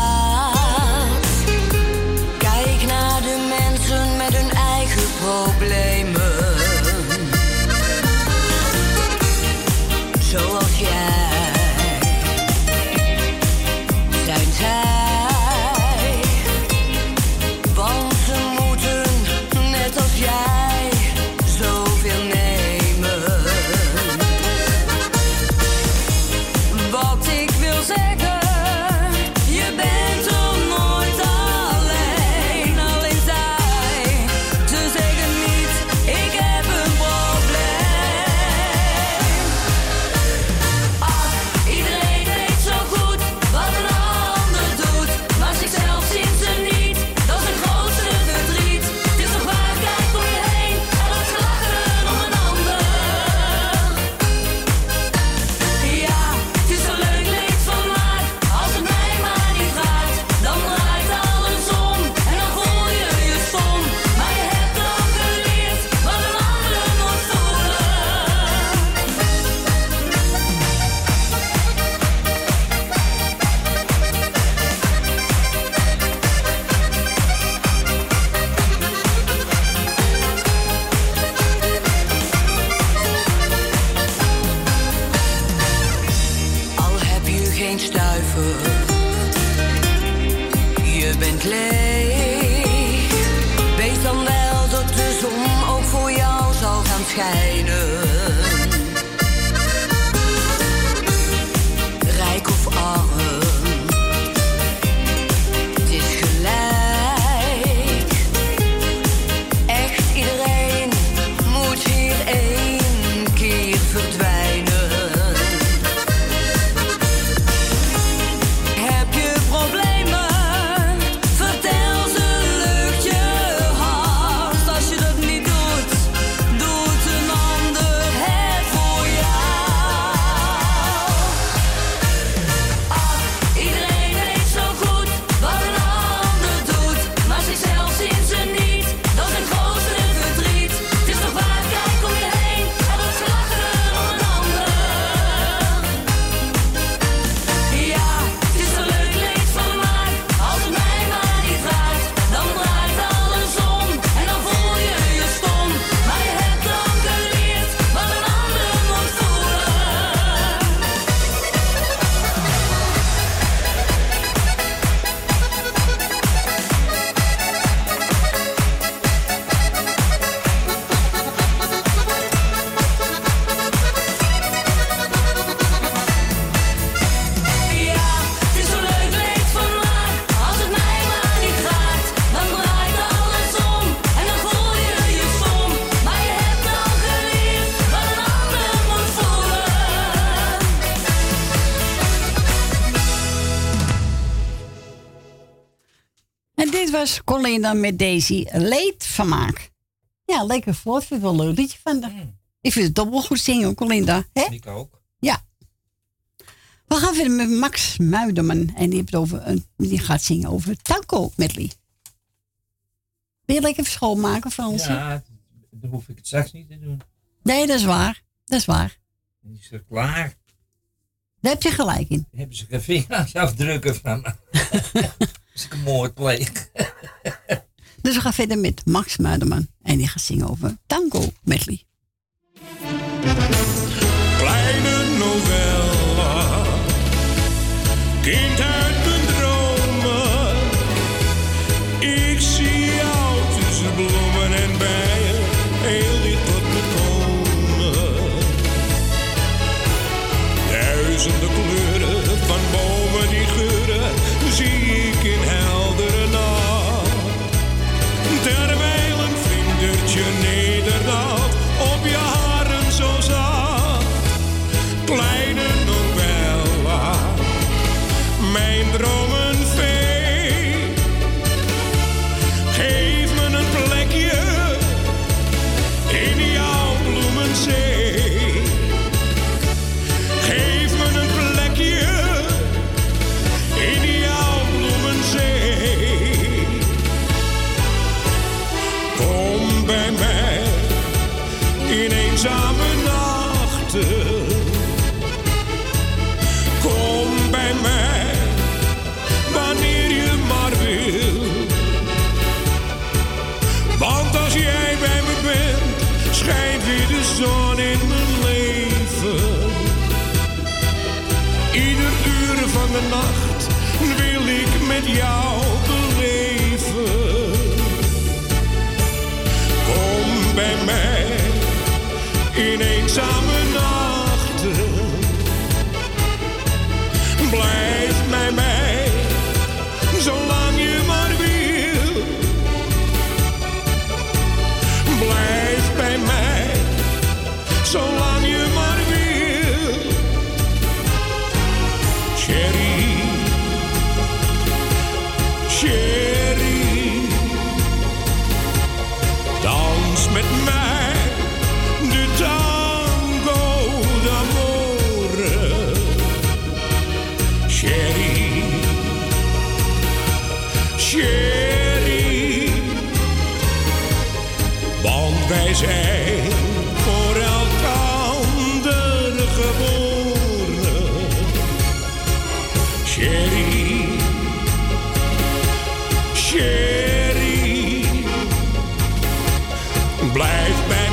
Was Colinda met Daisy. Leedvermaak. Ja, lekker voort. Ik vind het wel een leuk liedje van haar. Ik vind het wel goed zingen, Colinda. Hè? Ik ook. Ja. We gaan verder met Max Muiderman. En die, heeft over een, die gaat zingen over Tango medley. Wil je lekker schoonmaken, Fransje? Ja, dan hoef ik het straks niet te doen. Nee, dat is waar. Dat is waar. Dan is het klaar. Daar heb je gelijk in. Dan hebben ze geen vingerafdrukken van [LAUGHS] me. Als ik een moord pleeg. [LAUGHS] Dus we gaan verder met Max Muiderman. En die gaat zingen over Tango medley. Kleine novella, kind uit mijn dromen. Ik zie jou tussen bloemen en bijen, heel dicht tot me komen. Duizenden kleuren van bomen in mijn leven. Ieder uur van de nacht wil ik met jou blijf bij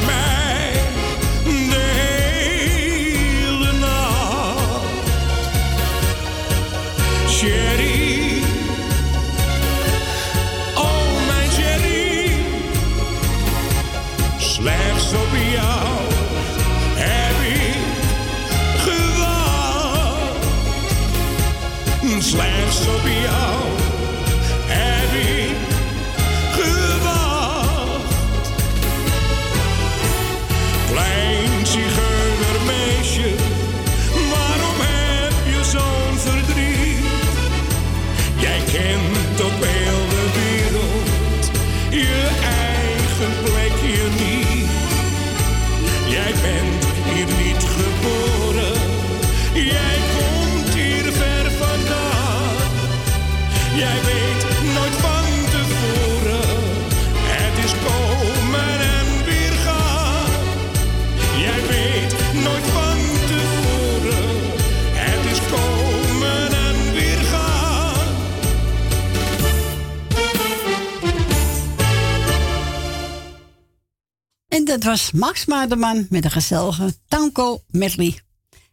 dat was Max Maarderman met een gezellige tango medley.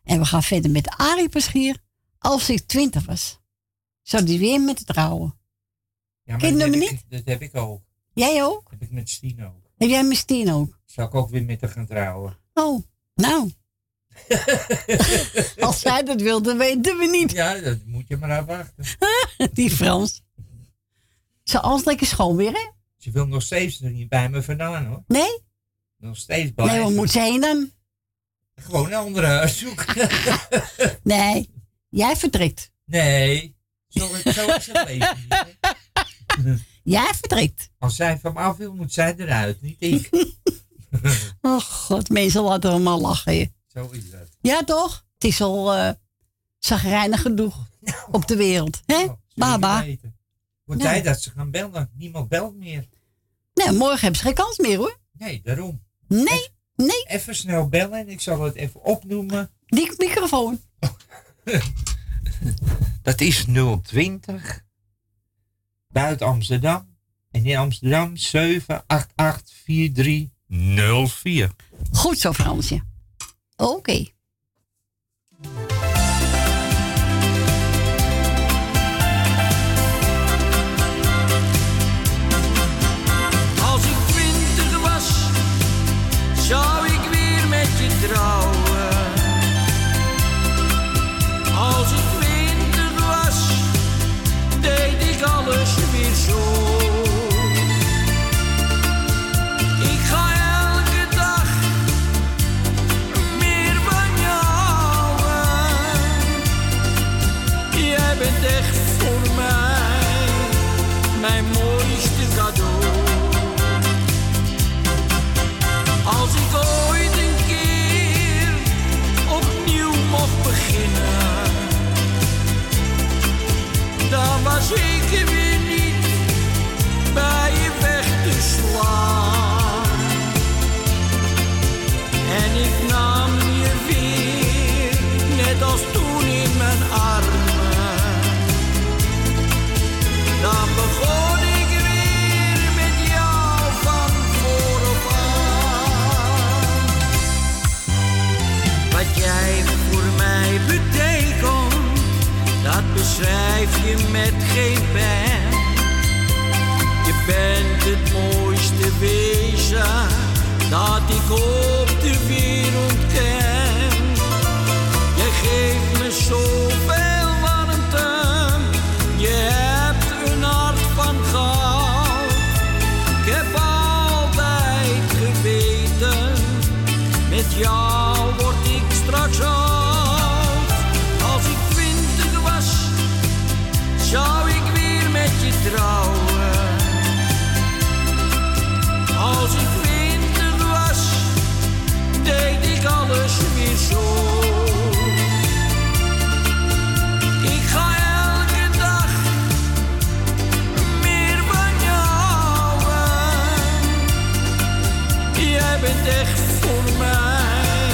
En we gaan verder met Arie Paschier. Als ik twintig was, zou die weer met het trouwen. Ja, Ken je ik- Dat heb ik ook. Jij ook? Dat heb ik met Stien ook. Heb jij met Stien ook? Zou ik ook weer met haar gaan trouwen? Oh, nou. [LAUGHS] Als zij dat wilde, weten we niet. Ja, dat moet je maar afwachten. [LAUGHS] Die Frans. Ze alles lekker schoon weer, hè? Ze wil nog steeds er niet bij me vandaan hoor. Nee? Nog steeds bij. Nee, waar moet ze heen dan? Gewoon een andere huis zoeken. [LAUGHS] Nee, jij vertrekt. nee, zo, zo is het leven niet. hè. [LAUGHS] Jij vertrekt. Als zij van me af wil, moet zij eruit, niet ik. [LAUGHS] Oh god, mensen laten allemaal lachen. hè. Zo is dat. Ja, toch? Het is al eh zagrijnig genoeg op de wereld. Hè? Baba. Weten. Wordt tijd dat ze gaan bellen? Niemand belt meer. Nee, morgen hebben ze geen kans meer hoor. Nee, daarom. Nee, nee. Even snel bellen en ik zal het even opnoemen. Die microfoon. [LAUGHS] Dat is 020 buiten Amsterdam. En in Amsterdam 788 4304. Goed zo, Fransje. Oké. Dat beschrijf je met geen pen. Je bent het mooiste wezen dat ik op de wereld ken. Jij geeft me zoveel voor mij,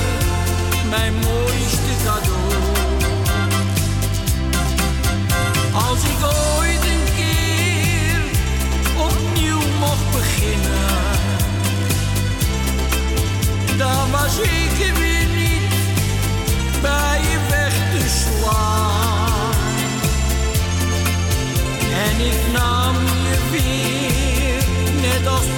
mijn mooiste cadeau. Als ik ooit een keer opnieuw mag beginnen, dan was ik weer niet bij je weg te. En ik nam je weer net als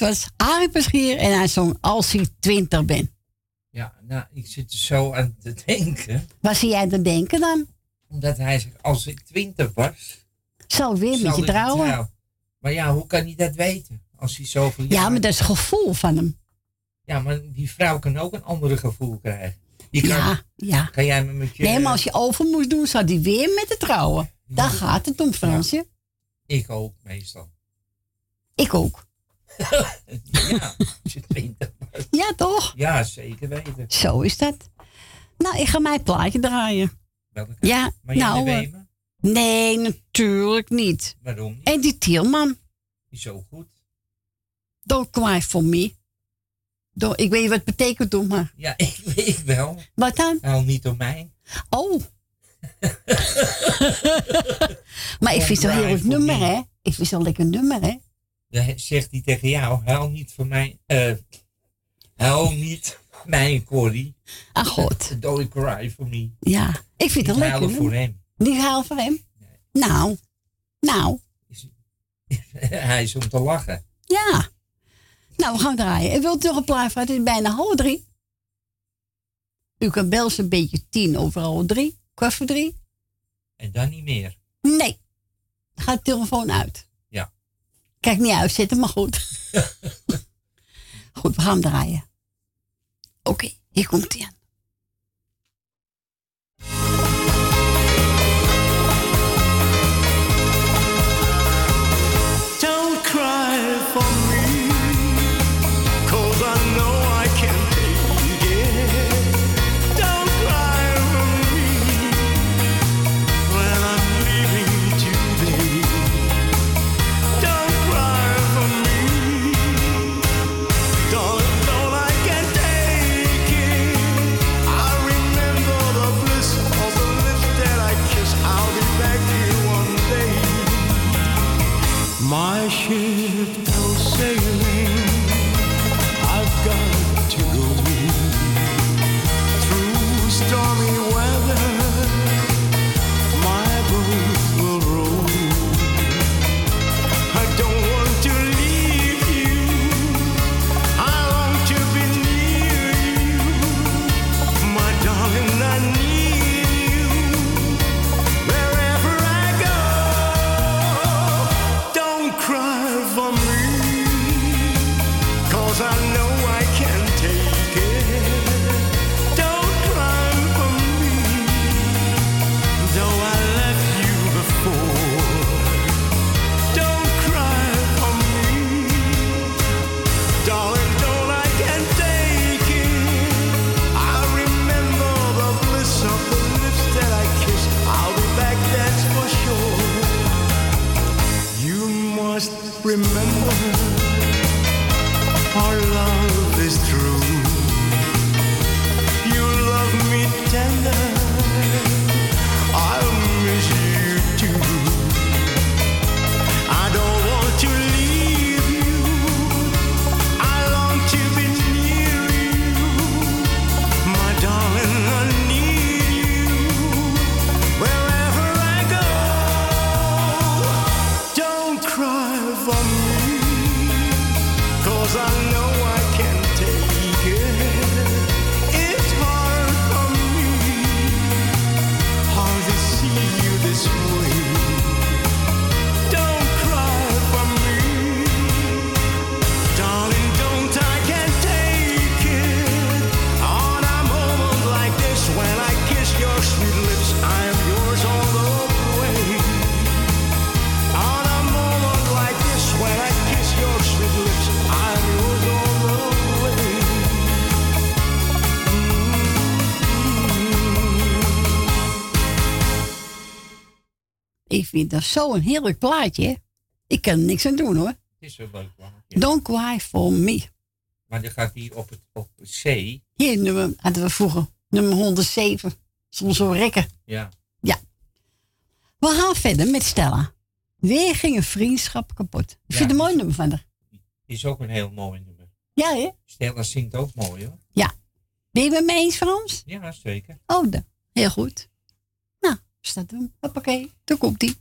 Dat was Arie en hij zong Als ik twintig ben. Ja, nou, ik zit er zo aan te denken. Waar zie jij te denken dan? Omdat hij zegt, als ik twintig was... Zal weer met je trouwen. trouw. Maar ja, hoe kan hij dat weten? Als hij zoveel Ja, maar dat is het gevoel van hem. Ja, maar die vrouw kan ook een andere gevoel krijgen. Die kan, Ja, ja. Kan jij me met je... Nee, maar als je over moest doen, zou die weer met de trouwen. Daar gaat het om, Fransje. Ik ook, meestal. Ik ook. Ja. Ja, toch? Ja, zeker weten. Zo is dat. Nou, ik ga mijn plaatje draaien. Welke? Ja, Marianne nou... Nee, natuurlijk niet. Waarom niet? En die Tielman. Is zo goed. Don't cry for me. Don't, ik weet niet wat het betekent, toch maar. Ja, [LAUGHS] ik weet wel. Wat dan? Huil niet om mij. Oh. [LAUGHS] maar ik vind het een heel goed nummer, hè? Ik vind het een lekker nummer, hè? Dan zegt hij tegen jou, huil niet voor mij. eh huil niet mijn Corrie. Ah, god. [LAUGHS] Don't cry for me. Ja, ik vind het Ik een lekker huil voor hem. Die haal voor hem? Nou, nou, [LAUGHS] hij is om te lachen. ja. Nou, we gaan draaien. En wilt u nog een plaat van? Het is bijna half drie. U kan bellen zo'n beetje tien over half drie. Kwart voor drie. En dan niet meer. Nee. Dan gaat de telefoon uit. Kijk niet uitzetten, maar goed. [LAUGHS] goed, we gaan draaien. Oké, hier komt hij aan. 还是 remember Ik vind dat zo'n heerlijk plaatje. Ik kan er niks aan doen hoor. Het is zo leuk. plaatje. Don't cry for me. Maar dan gaat hij op, het, op C. Hier nummer, hadden we vroeger. Nummer 107. Soms zo rekken. Ja. Ja. We gaan verder met Stella. Weer ging een vriendschap kapot. Ik Ja, vind het een mooi nummer van haar. Is ook een heel mooi nummer. Ja, hè? Stella zingt ook mooi hoor. Ja. Ben je het met me eens, Frans? Ja, zeker. Oh, dan. heel goed. Nou, staat hem. Hoppakee, daar komt ie.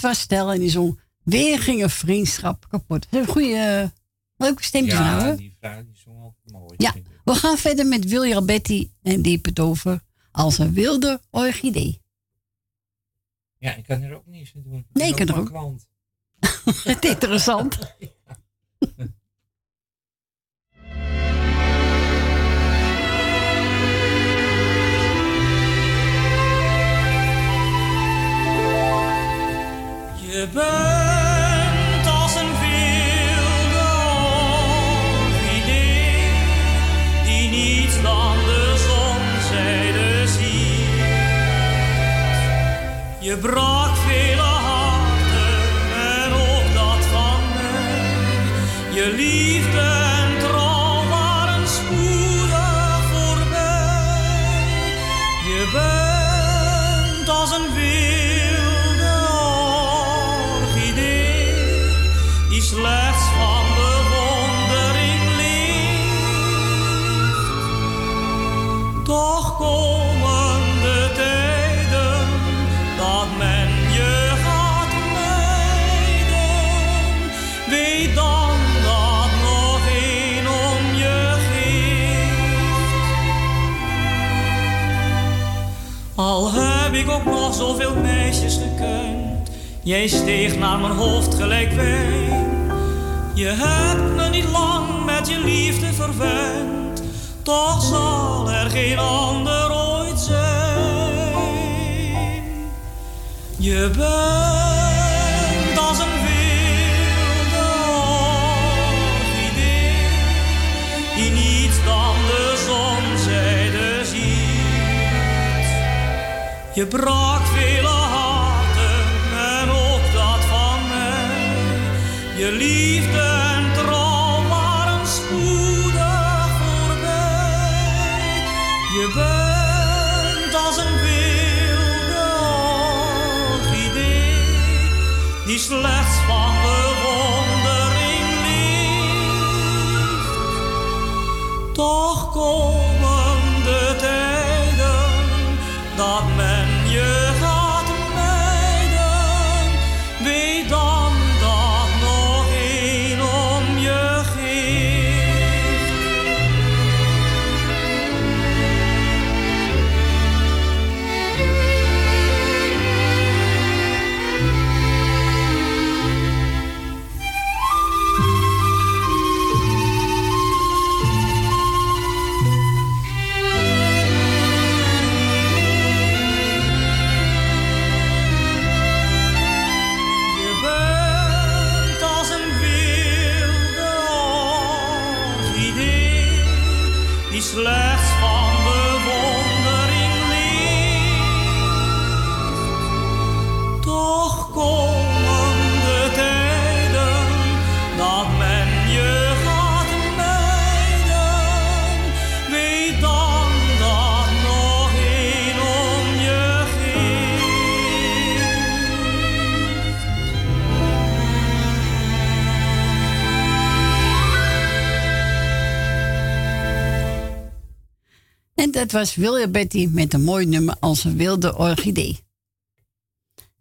Dat was Stella en die zong. Weer ging een vriendschap kapot. Ze heeft een goede, eh, leuke stempjes nou, Ja, hè? die vrouw die zong altijd mooi. Ja, we gaan verder met Wilja Betty en die heeft het over als een wilde orchidee. Ja, ik kan er ook niets aan doen. Nee, ik kan er ook. [LAUGHS] Het is interessant. [LAUGHS] Je bent als een wilde orchidee die niets dan de zonzijde ziet. Je brak vele harten en ook dat van mij. Je liefde nog zoveel meisjes gekund, jij steeg naar mijn hoofd gelijk wijn. Je hebt me niet lang met je liefde verwend, toch zal er geen ander ooit zijn. Je bent Je brak vele harten en ook dat van mij. Je liefde en trouw waren spoedig voorbij. Je bent als een wilde orchidee die slechts van bewondering leeft. Toch komen dat was William Betty met een mooi nummer als een wilde orchidee.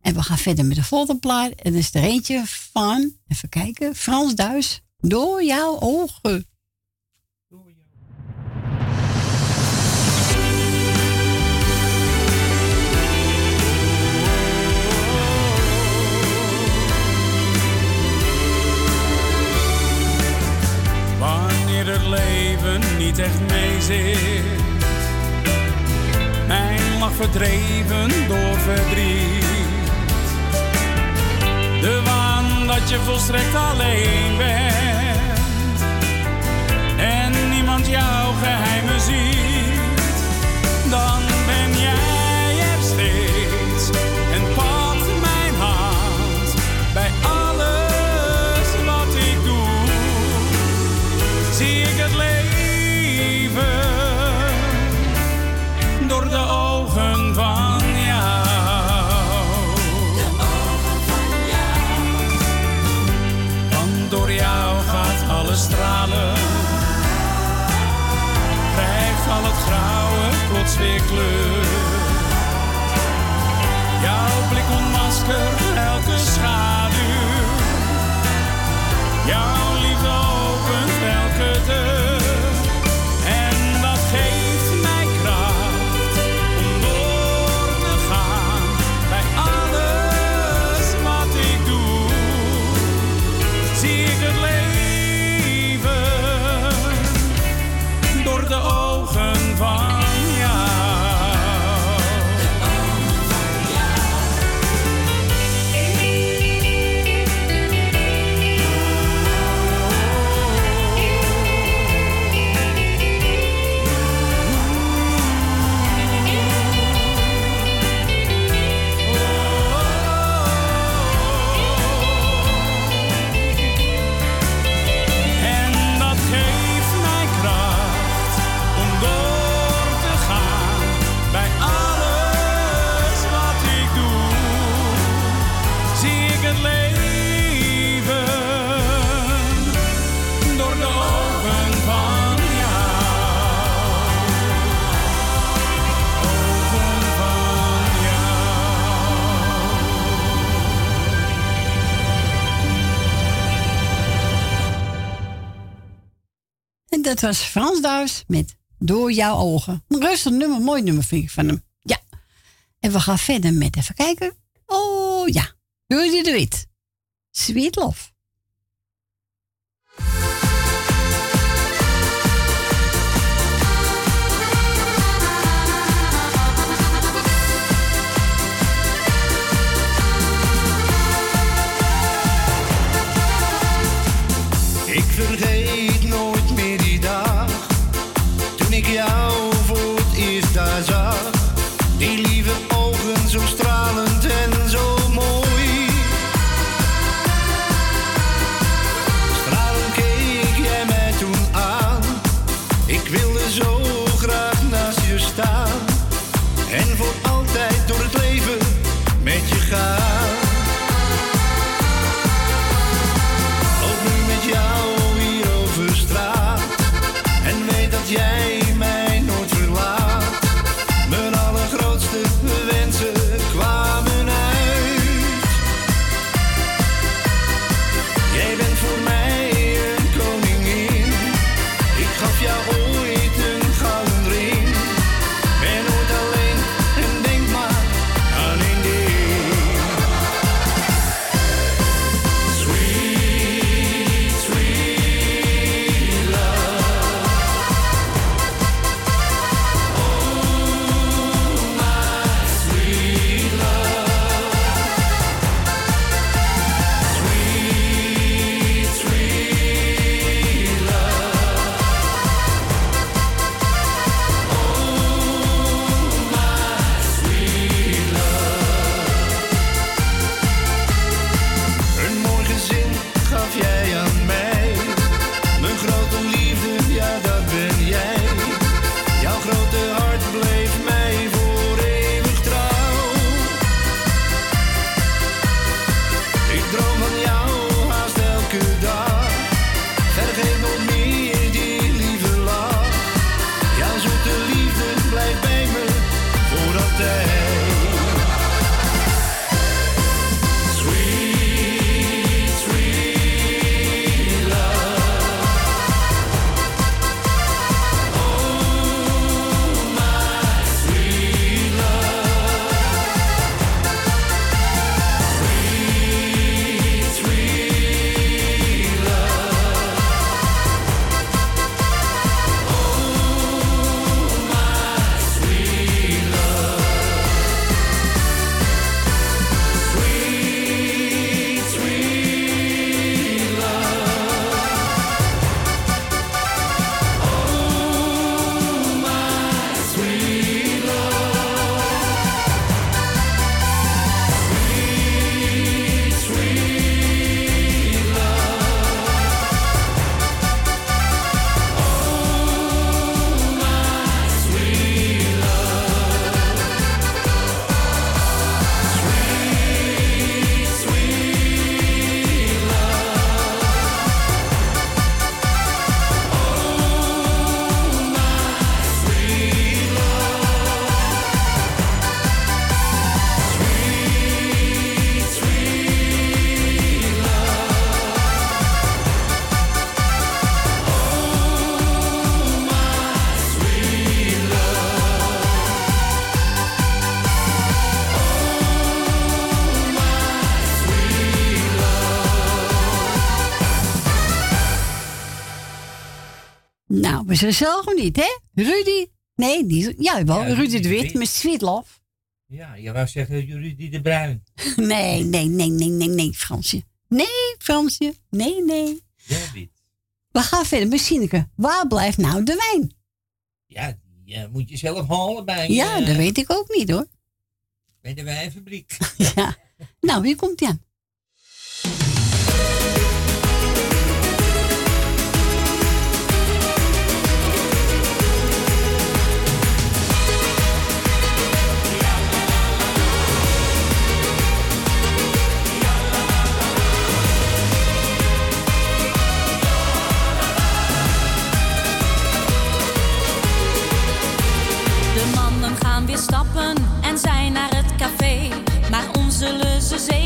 En we gaan verder met de volgende plaat. En dat is er eentje van, even kijken, Frans Duis. Door jouw ogen. Wanneer het leven niet echt meezit. Mijn lach verdreven door verdriet. De waan dat je volstrekt alleen bent. En niemand jouw geheimen ziet. Al het grauwe plots weer kleur. Jouw blik ontmaskert elke schaduw. Jouw dat was Frans Duis met Door jouw ogen. Een rustig nummer, mooi nummer vind ik van hem. Ja. En we gaan verder met even kijken. Oh ja, Rudy de Wit. Sweet Love. Ik vergeet zichzelf niet, hè? Rudy? Nee, die, ja, wel. Rudy, de Wit, met Sweet Love. Ja, je wou zeggen Rudy de Bruin. [LAUGHS] nee, nee, nee, nee, nee, nee, Fransje. Nee, Fransje. Nee, nee. We gaan verder met Sineke. Waar blijft nou de wijn? Ja, die eh, moet je zelf halen bij... Ja, eh, dat weet ik ook niet, hoor. Bij de wijnfabriek. [LAUGHS] ja. Nou, wie komt hij aan. nosso.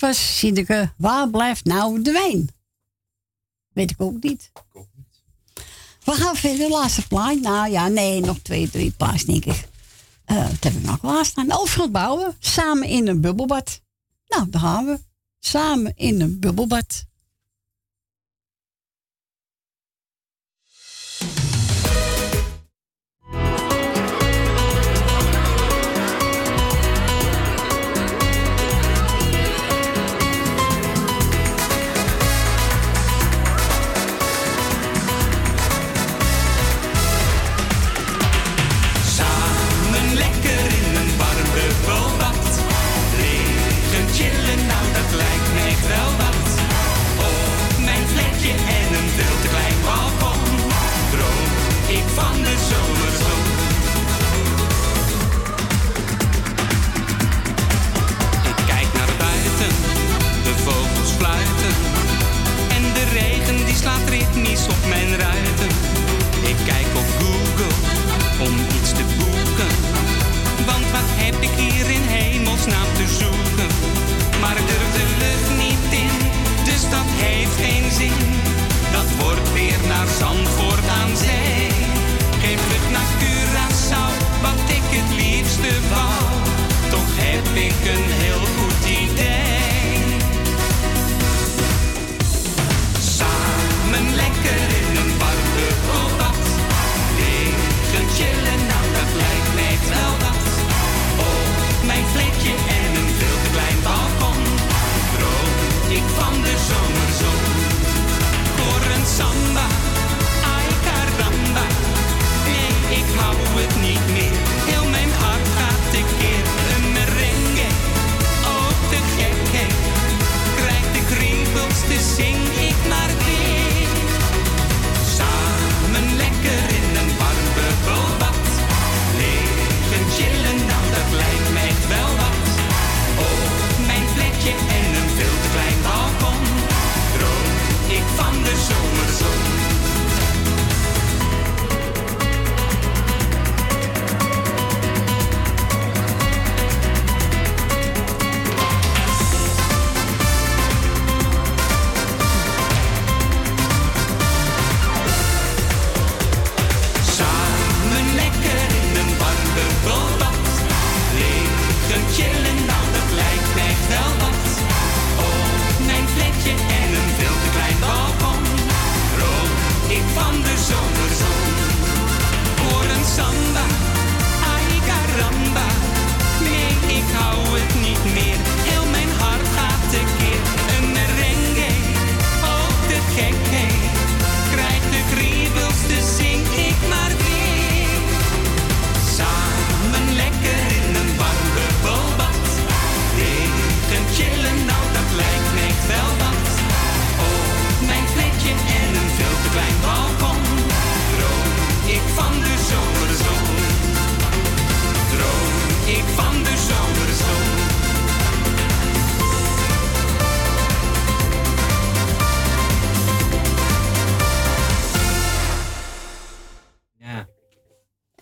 Dat was Sineke. Waar blijft nou de wijn? Weet ik ook niet. We gaan verder, laatste plaat. Nou ja, nee, nog twee, drie plaats, denk ik. Eh wat heb ik nog klaarstaan? Overal bouwen, samen in een bubbelbad. Nou, daar gaan we. Samen in een bubbelbad. Weer naar Voor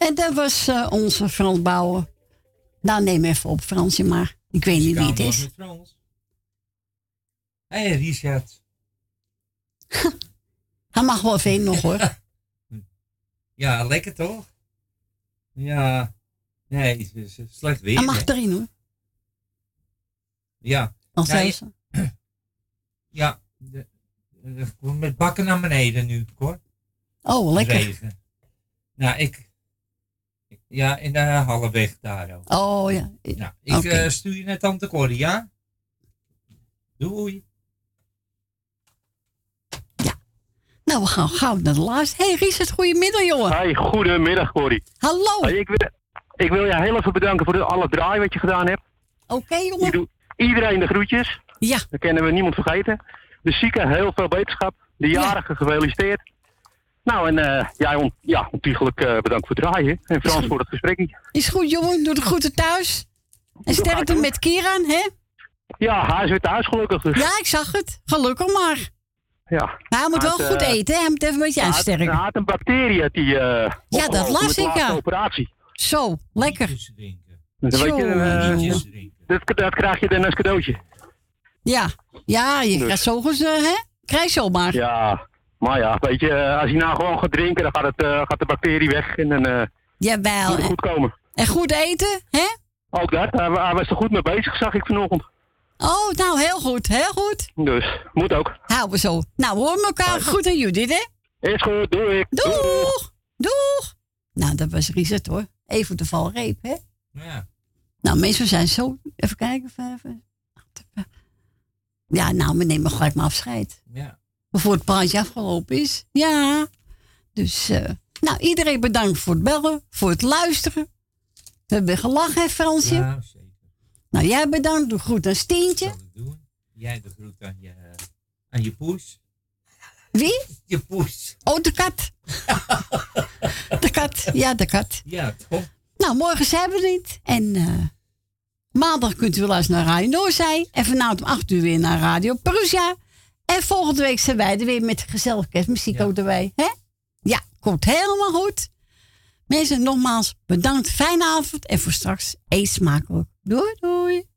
En dat was eh, onze Frans Bouwer. Nou, neem even op, Fransje, maar ik weet niet wie het is. Hé, hey, Richard. [LAUGHS] Hij mag wel even nog hoor. [LAUGHS] Ja, lekker toch? Ja. Nee, het is slecht weer. Hij mag hè? erin hoor. Ja. Dan Ja. [CLEARS THROAT] Ja. de- de- met bakken naar beneden nu, hoor. Oh, lekker. Regen. Nou, ik... Ja, in de halfweg daar ook. Oh ja. Nou, ik eh, stuur je naar tante Corrie, ja? Doei. Nou, we gaan gauw naar de laatste. Hey Richard, goedemiddag jongen. Hey, goedemiddag Corrie. Hallo. Hey, ik, wil, ik wil je heel even bedanken voor de, alle draai wat je gedaan hebt. Oké jongen. doet iedereen de groetjes. Ja. Dat kennen we niemand vergeten. De zieken heel veel beterschap. De jarigen gefeliciteerd. Nou en eh, ja, on, ja, ontiegelijk eh, bedankt voor het draaien. En Frans voor het gesprek. Is goed jongen, doe de groeten thuis. En sterkte met Kieran, hè? Ja, hij is weer thuis gelukkig. Dus. Ja, ik zag het. Gelukkig maar. Ja. Maar hij moet wel goed eh, eten, hè? Hij moet even een beetje aansterken. hij had een bacterie die, eh, Ja, dat las ik, ja. operatie. Zo, lekker. Dan weet je, dat, dat krijg je dan als cadeautje. Ja, ja je Dus. krijgt zo eens, hè? Krijg je zomaar. Ja, maar ja, weet je, eh, als je nou gewoon gaat drinken, dan gaat, het, eh, gaat de bacterie weg en dan eh Jawel. moet het goed komen. En goed eten, hè? Ook dat, hij, hij was er goed mee bezig, zag ik vanochtend. Oh, nou, heel goed, heel goed. Dus, moet ook. Houden we zo. Nou, we horen elkaar goed aan Judith, hè? Is goed, doei. Doeg! Doeg! Nou, dat was Richard, hoor. Even de valreep, hè? Ja. Nou, mensen zijn zo... Even kijken, even... even. Ja, nou, we nemen gelijk maar afscheid. Ja. Voor het praatje afgelopen is. Ja. Dus, eh, nou, iedereen bedankt voor het bellen, voor het luisteren. We hebben gelachen, hè, Fransje? Ja, zeker. Nou, jij bedankt. Doe goed aan Stientje. Jij de groet aan je, aan je poes. Wie? [LAUGHS] Je poes. Oh, de kat. [LAUGHS] de kat. Ja, de kat. Ja, toch? Nou, morgen zijn we niet. En eh, maandag kunt u wel eens naar Radio Noorzij. En vanavond om 8 uur weer naar Radio Perusia. En volgende week zijn wij er weer met gezellig kerstmuziek ook erbij. Hè? Ja, komt helemaal goed. Mensen, nogmaals bedankt. Fijne avond. En voor straks eet smakelijk. Doei, doei.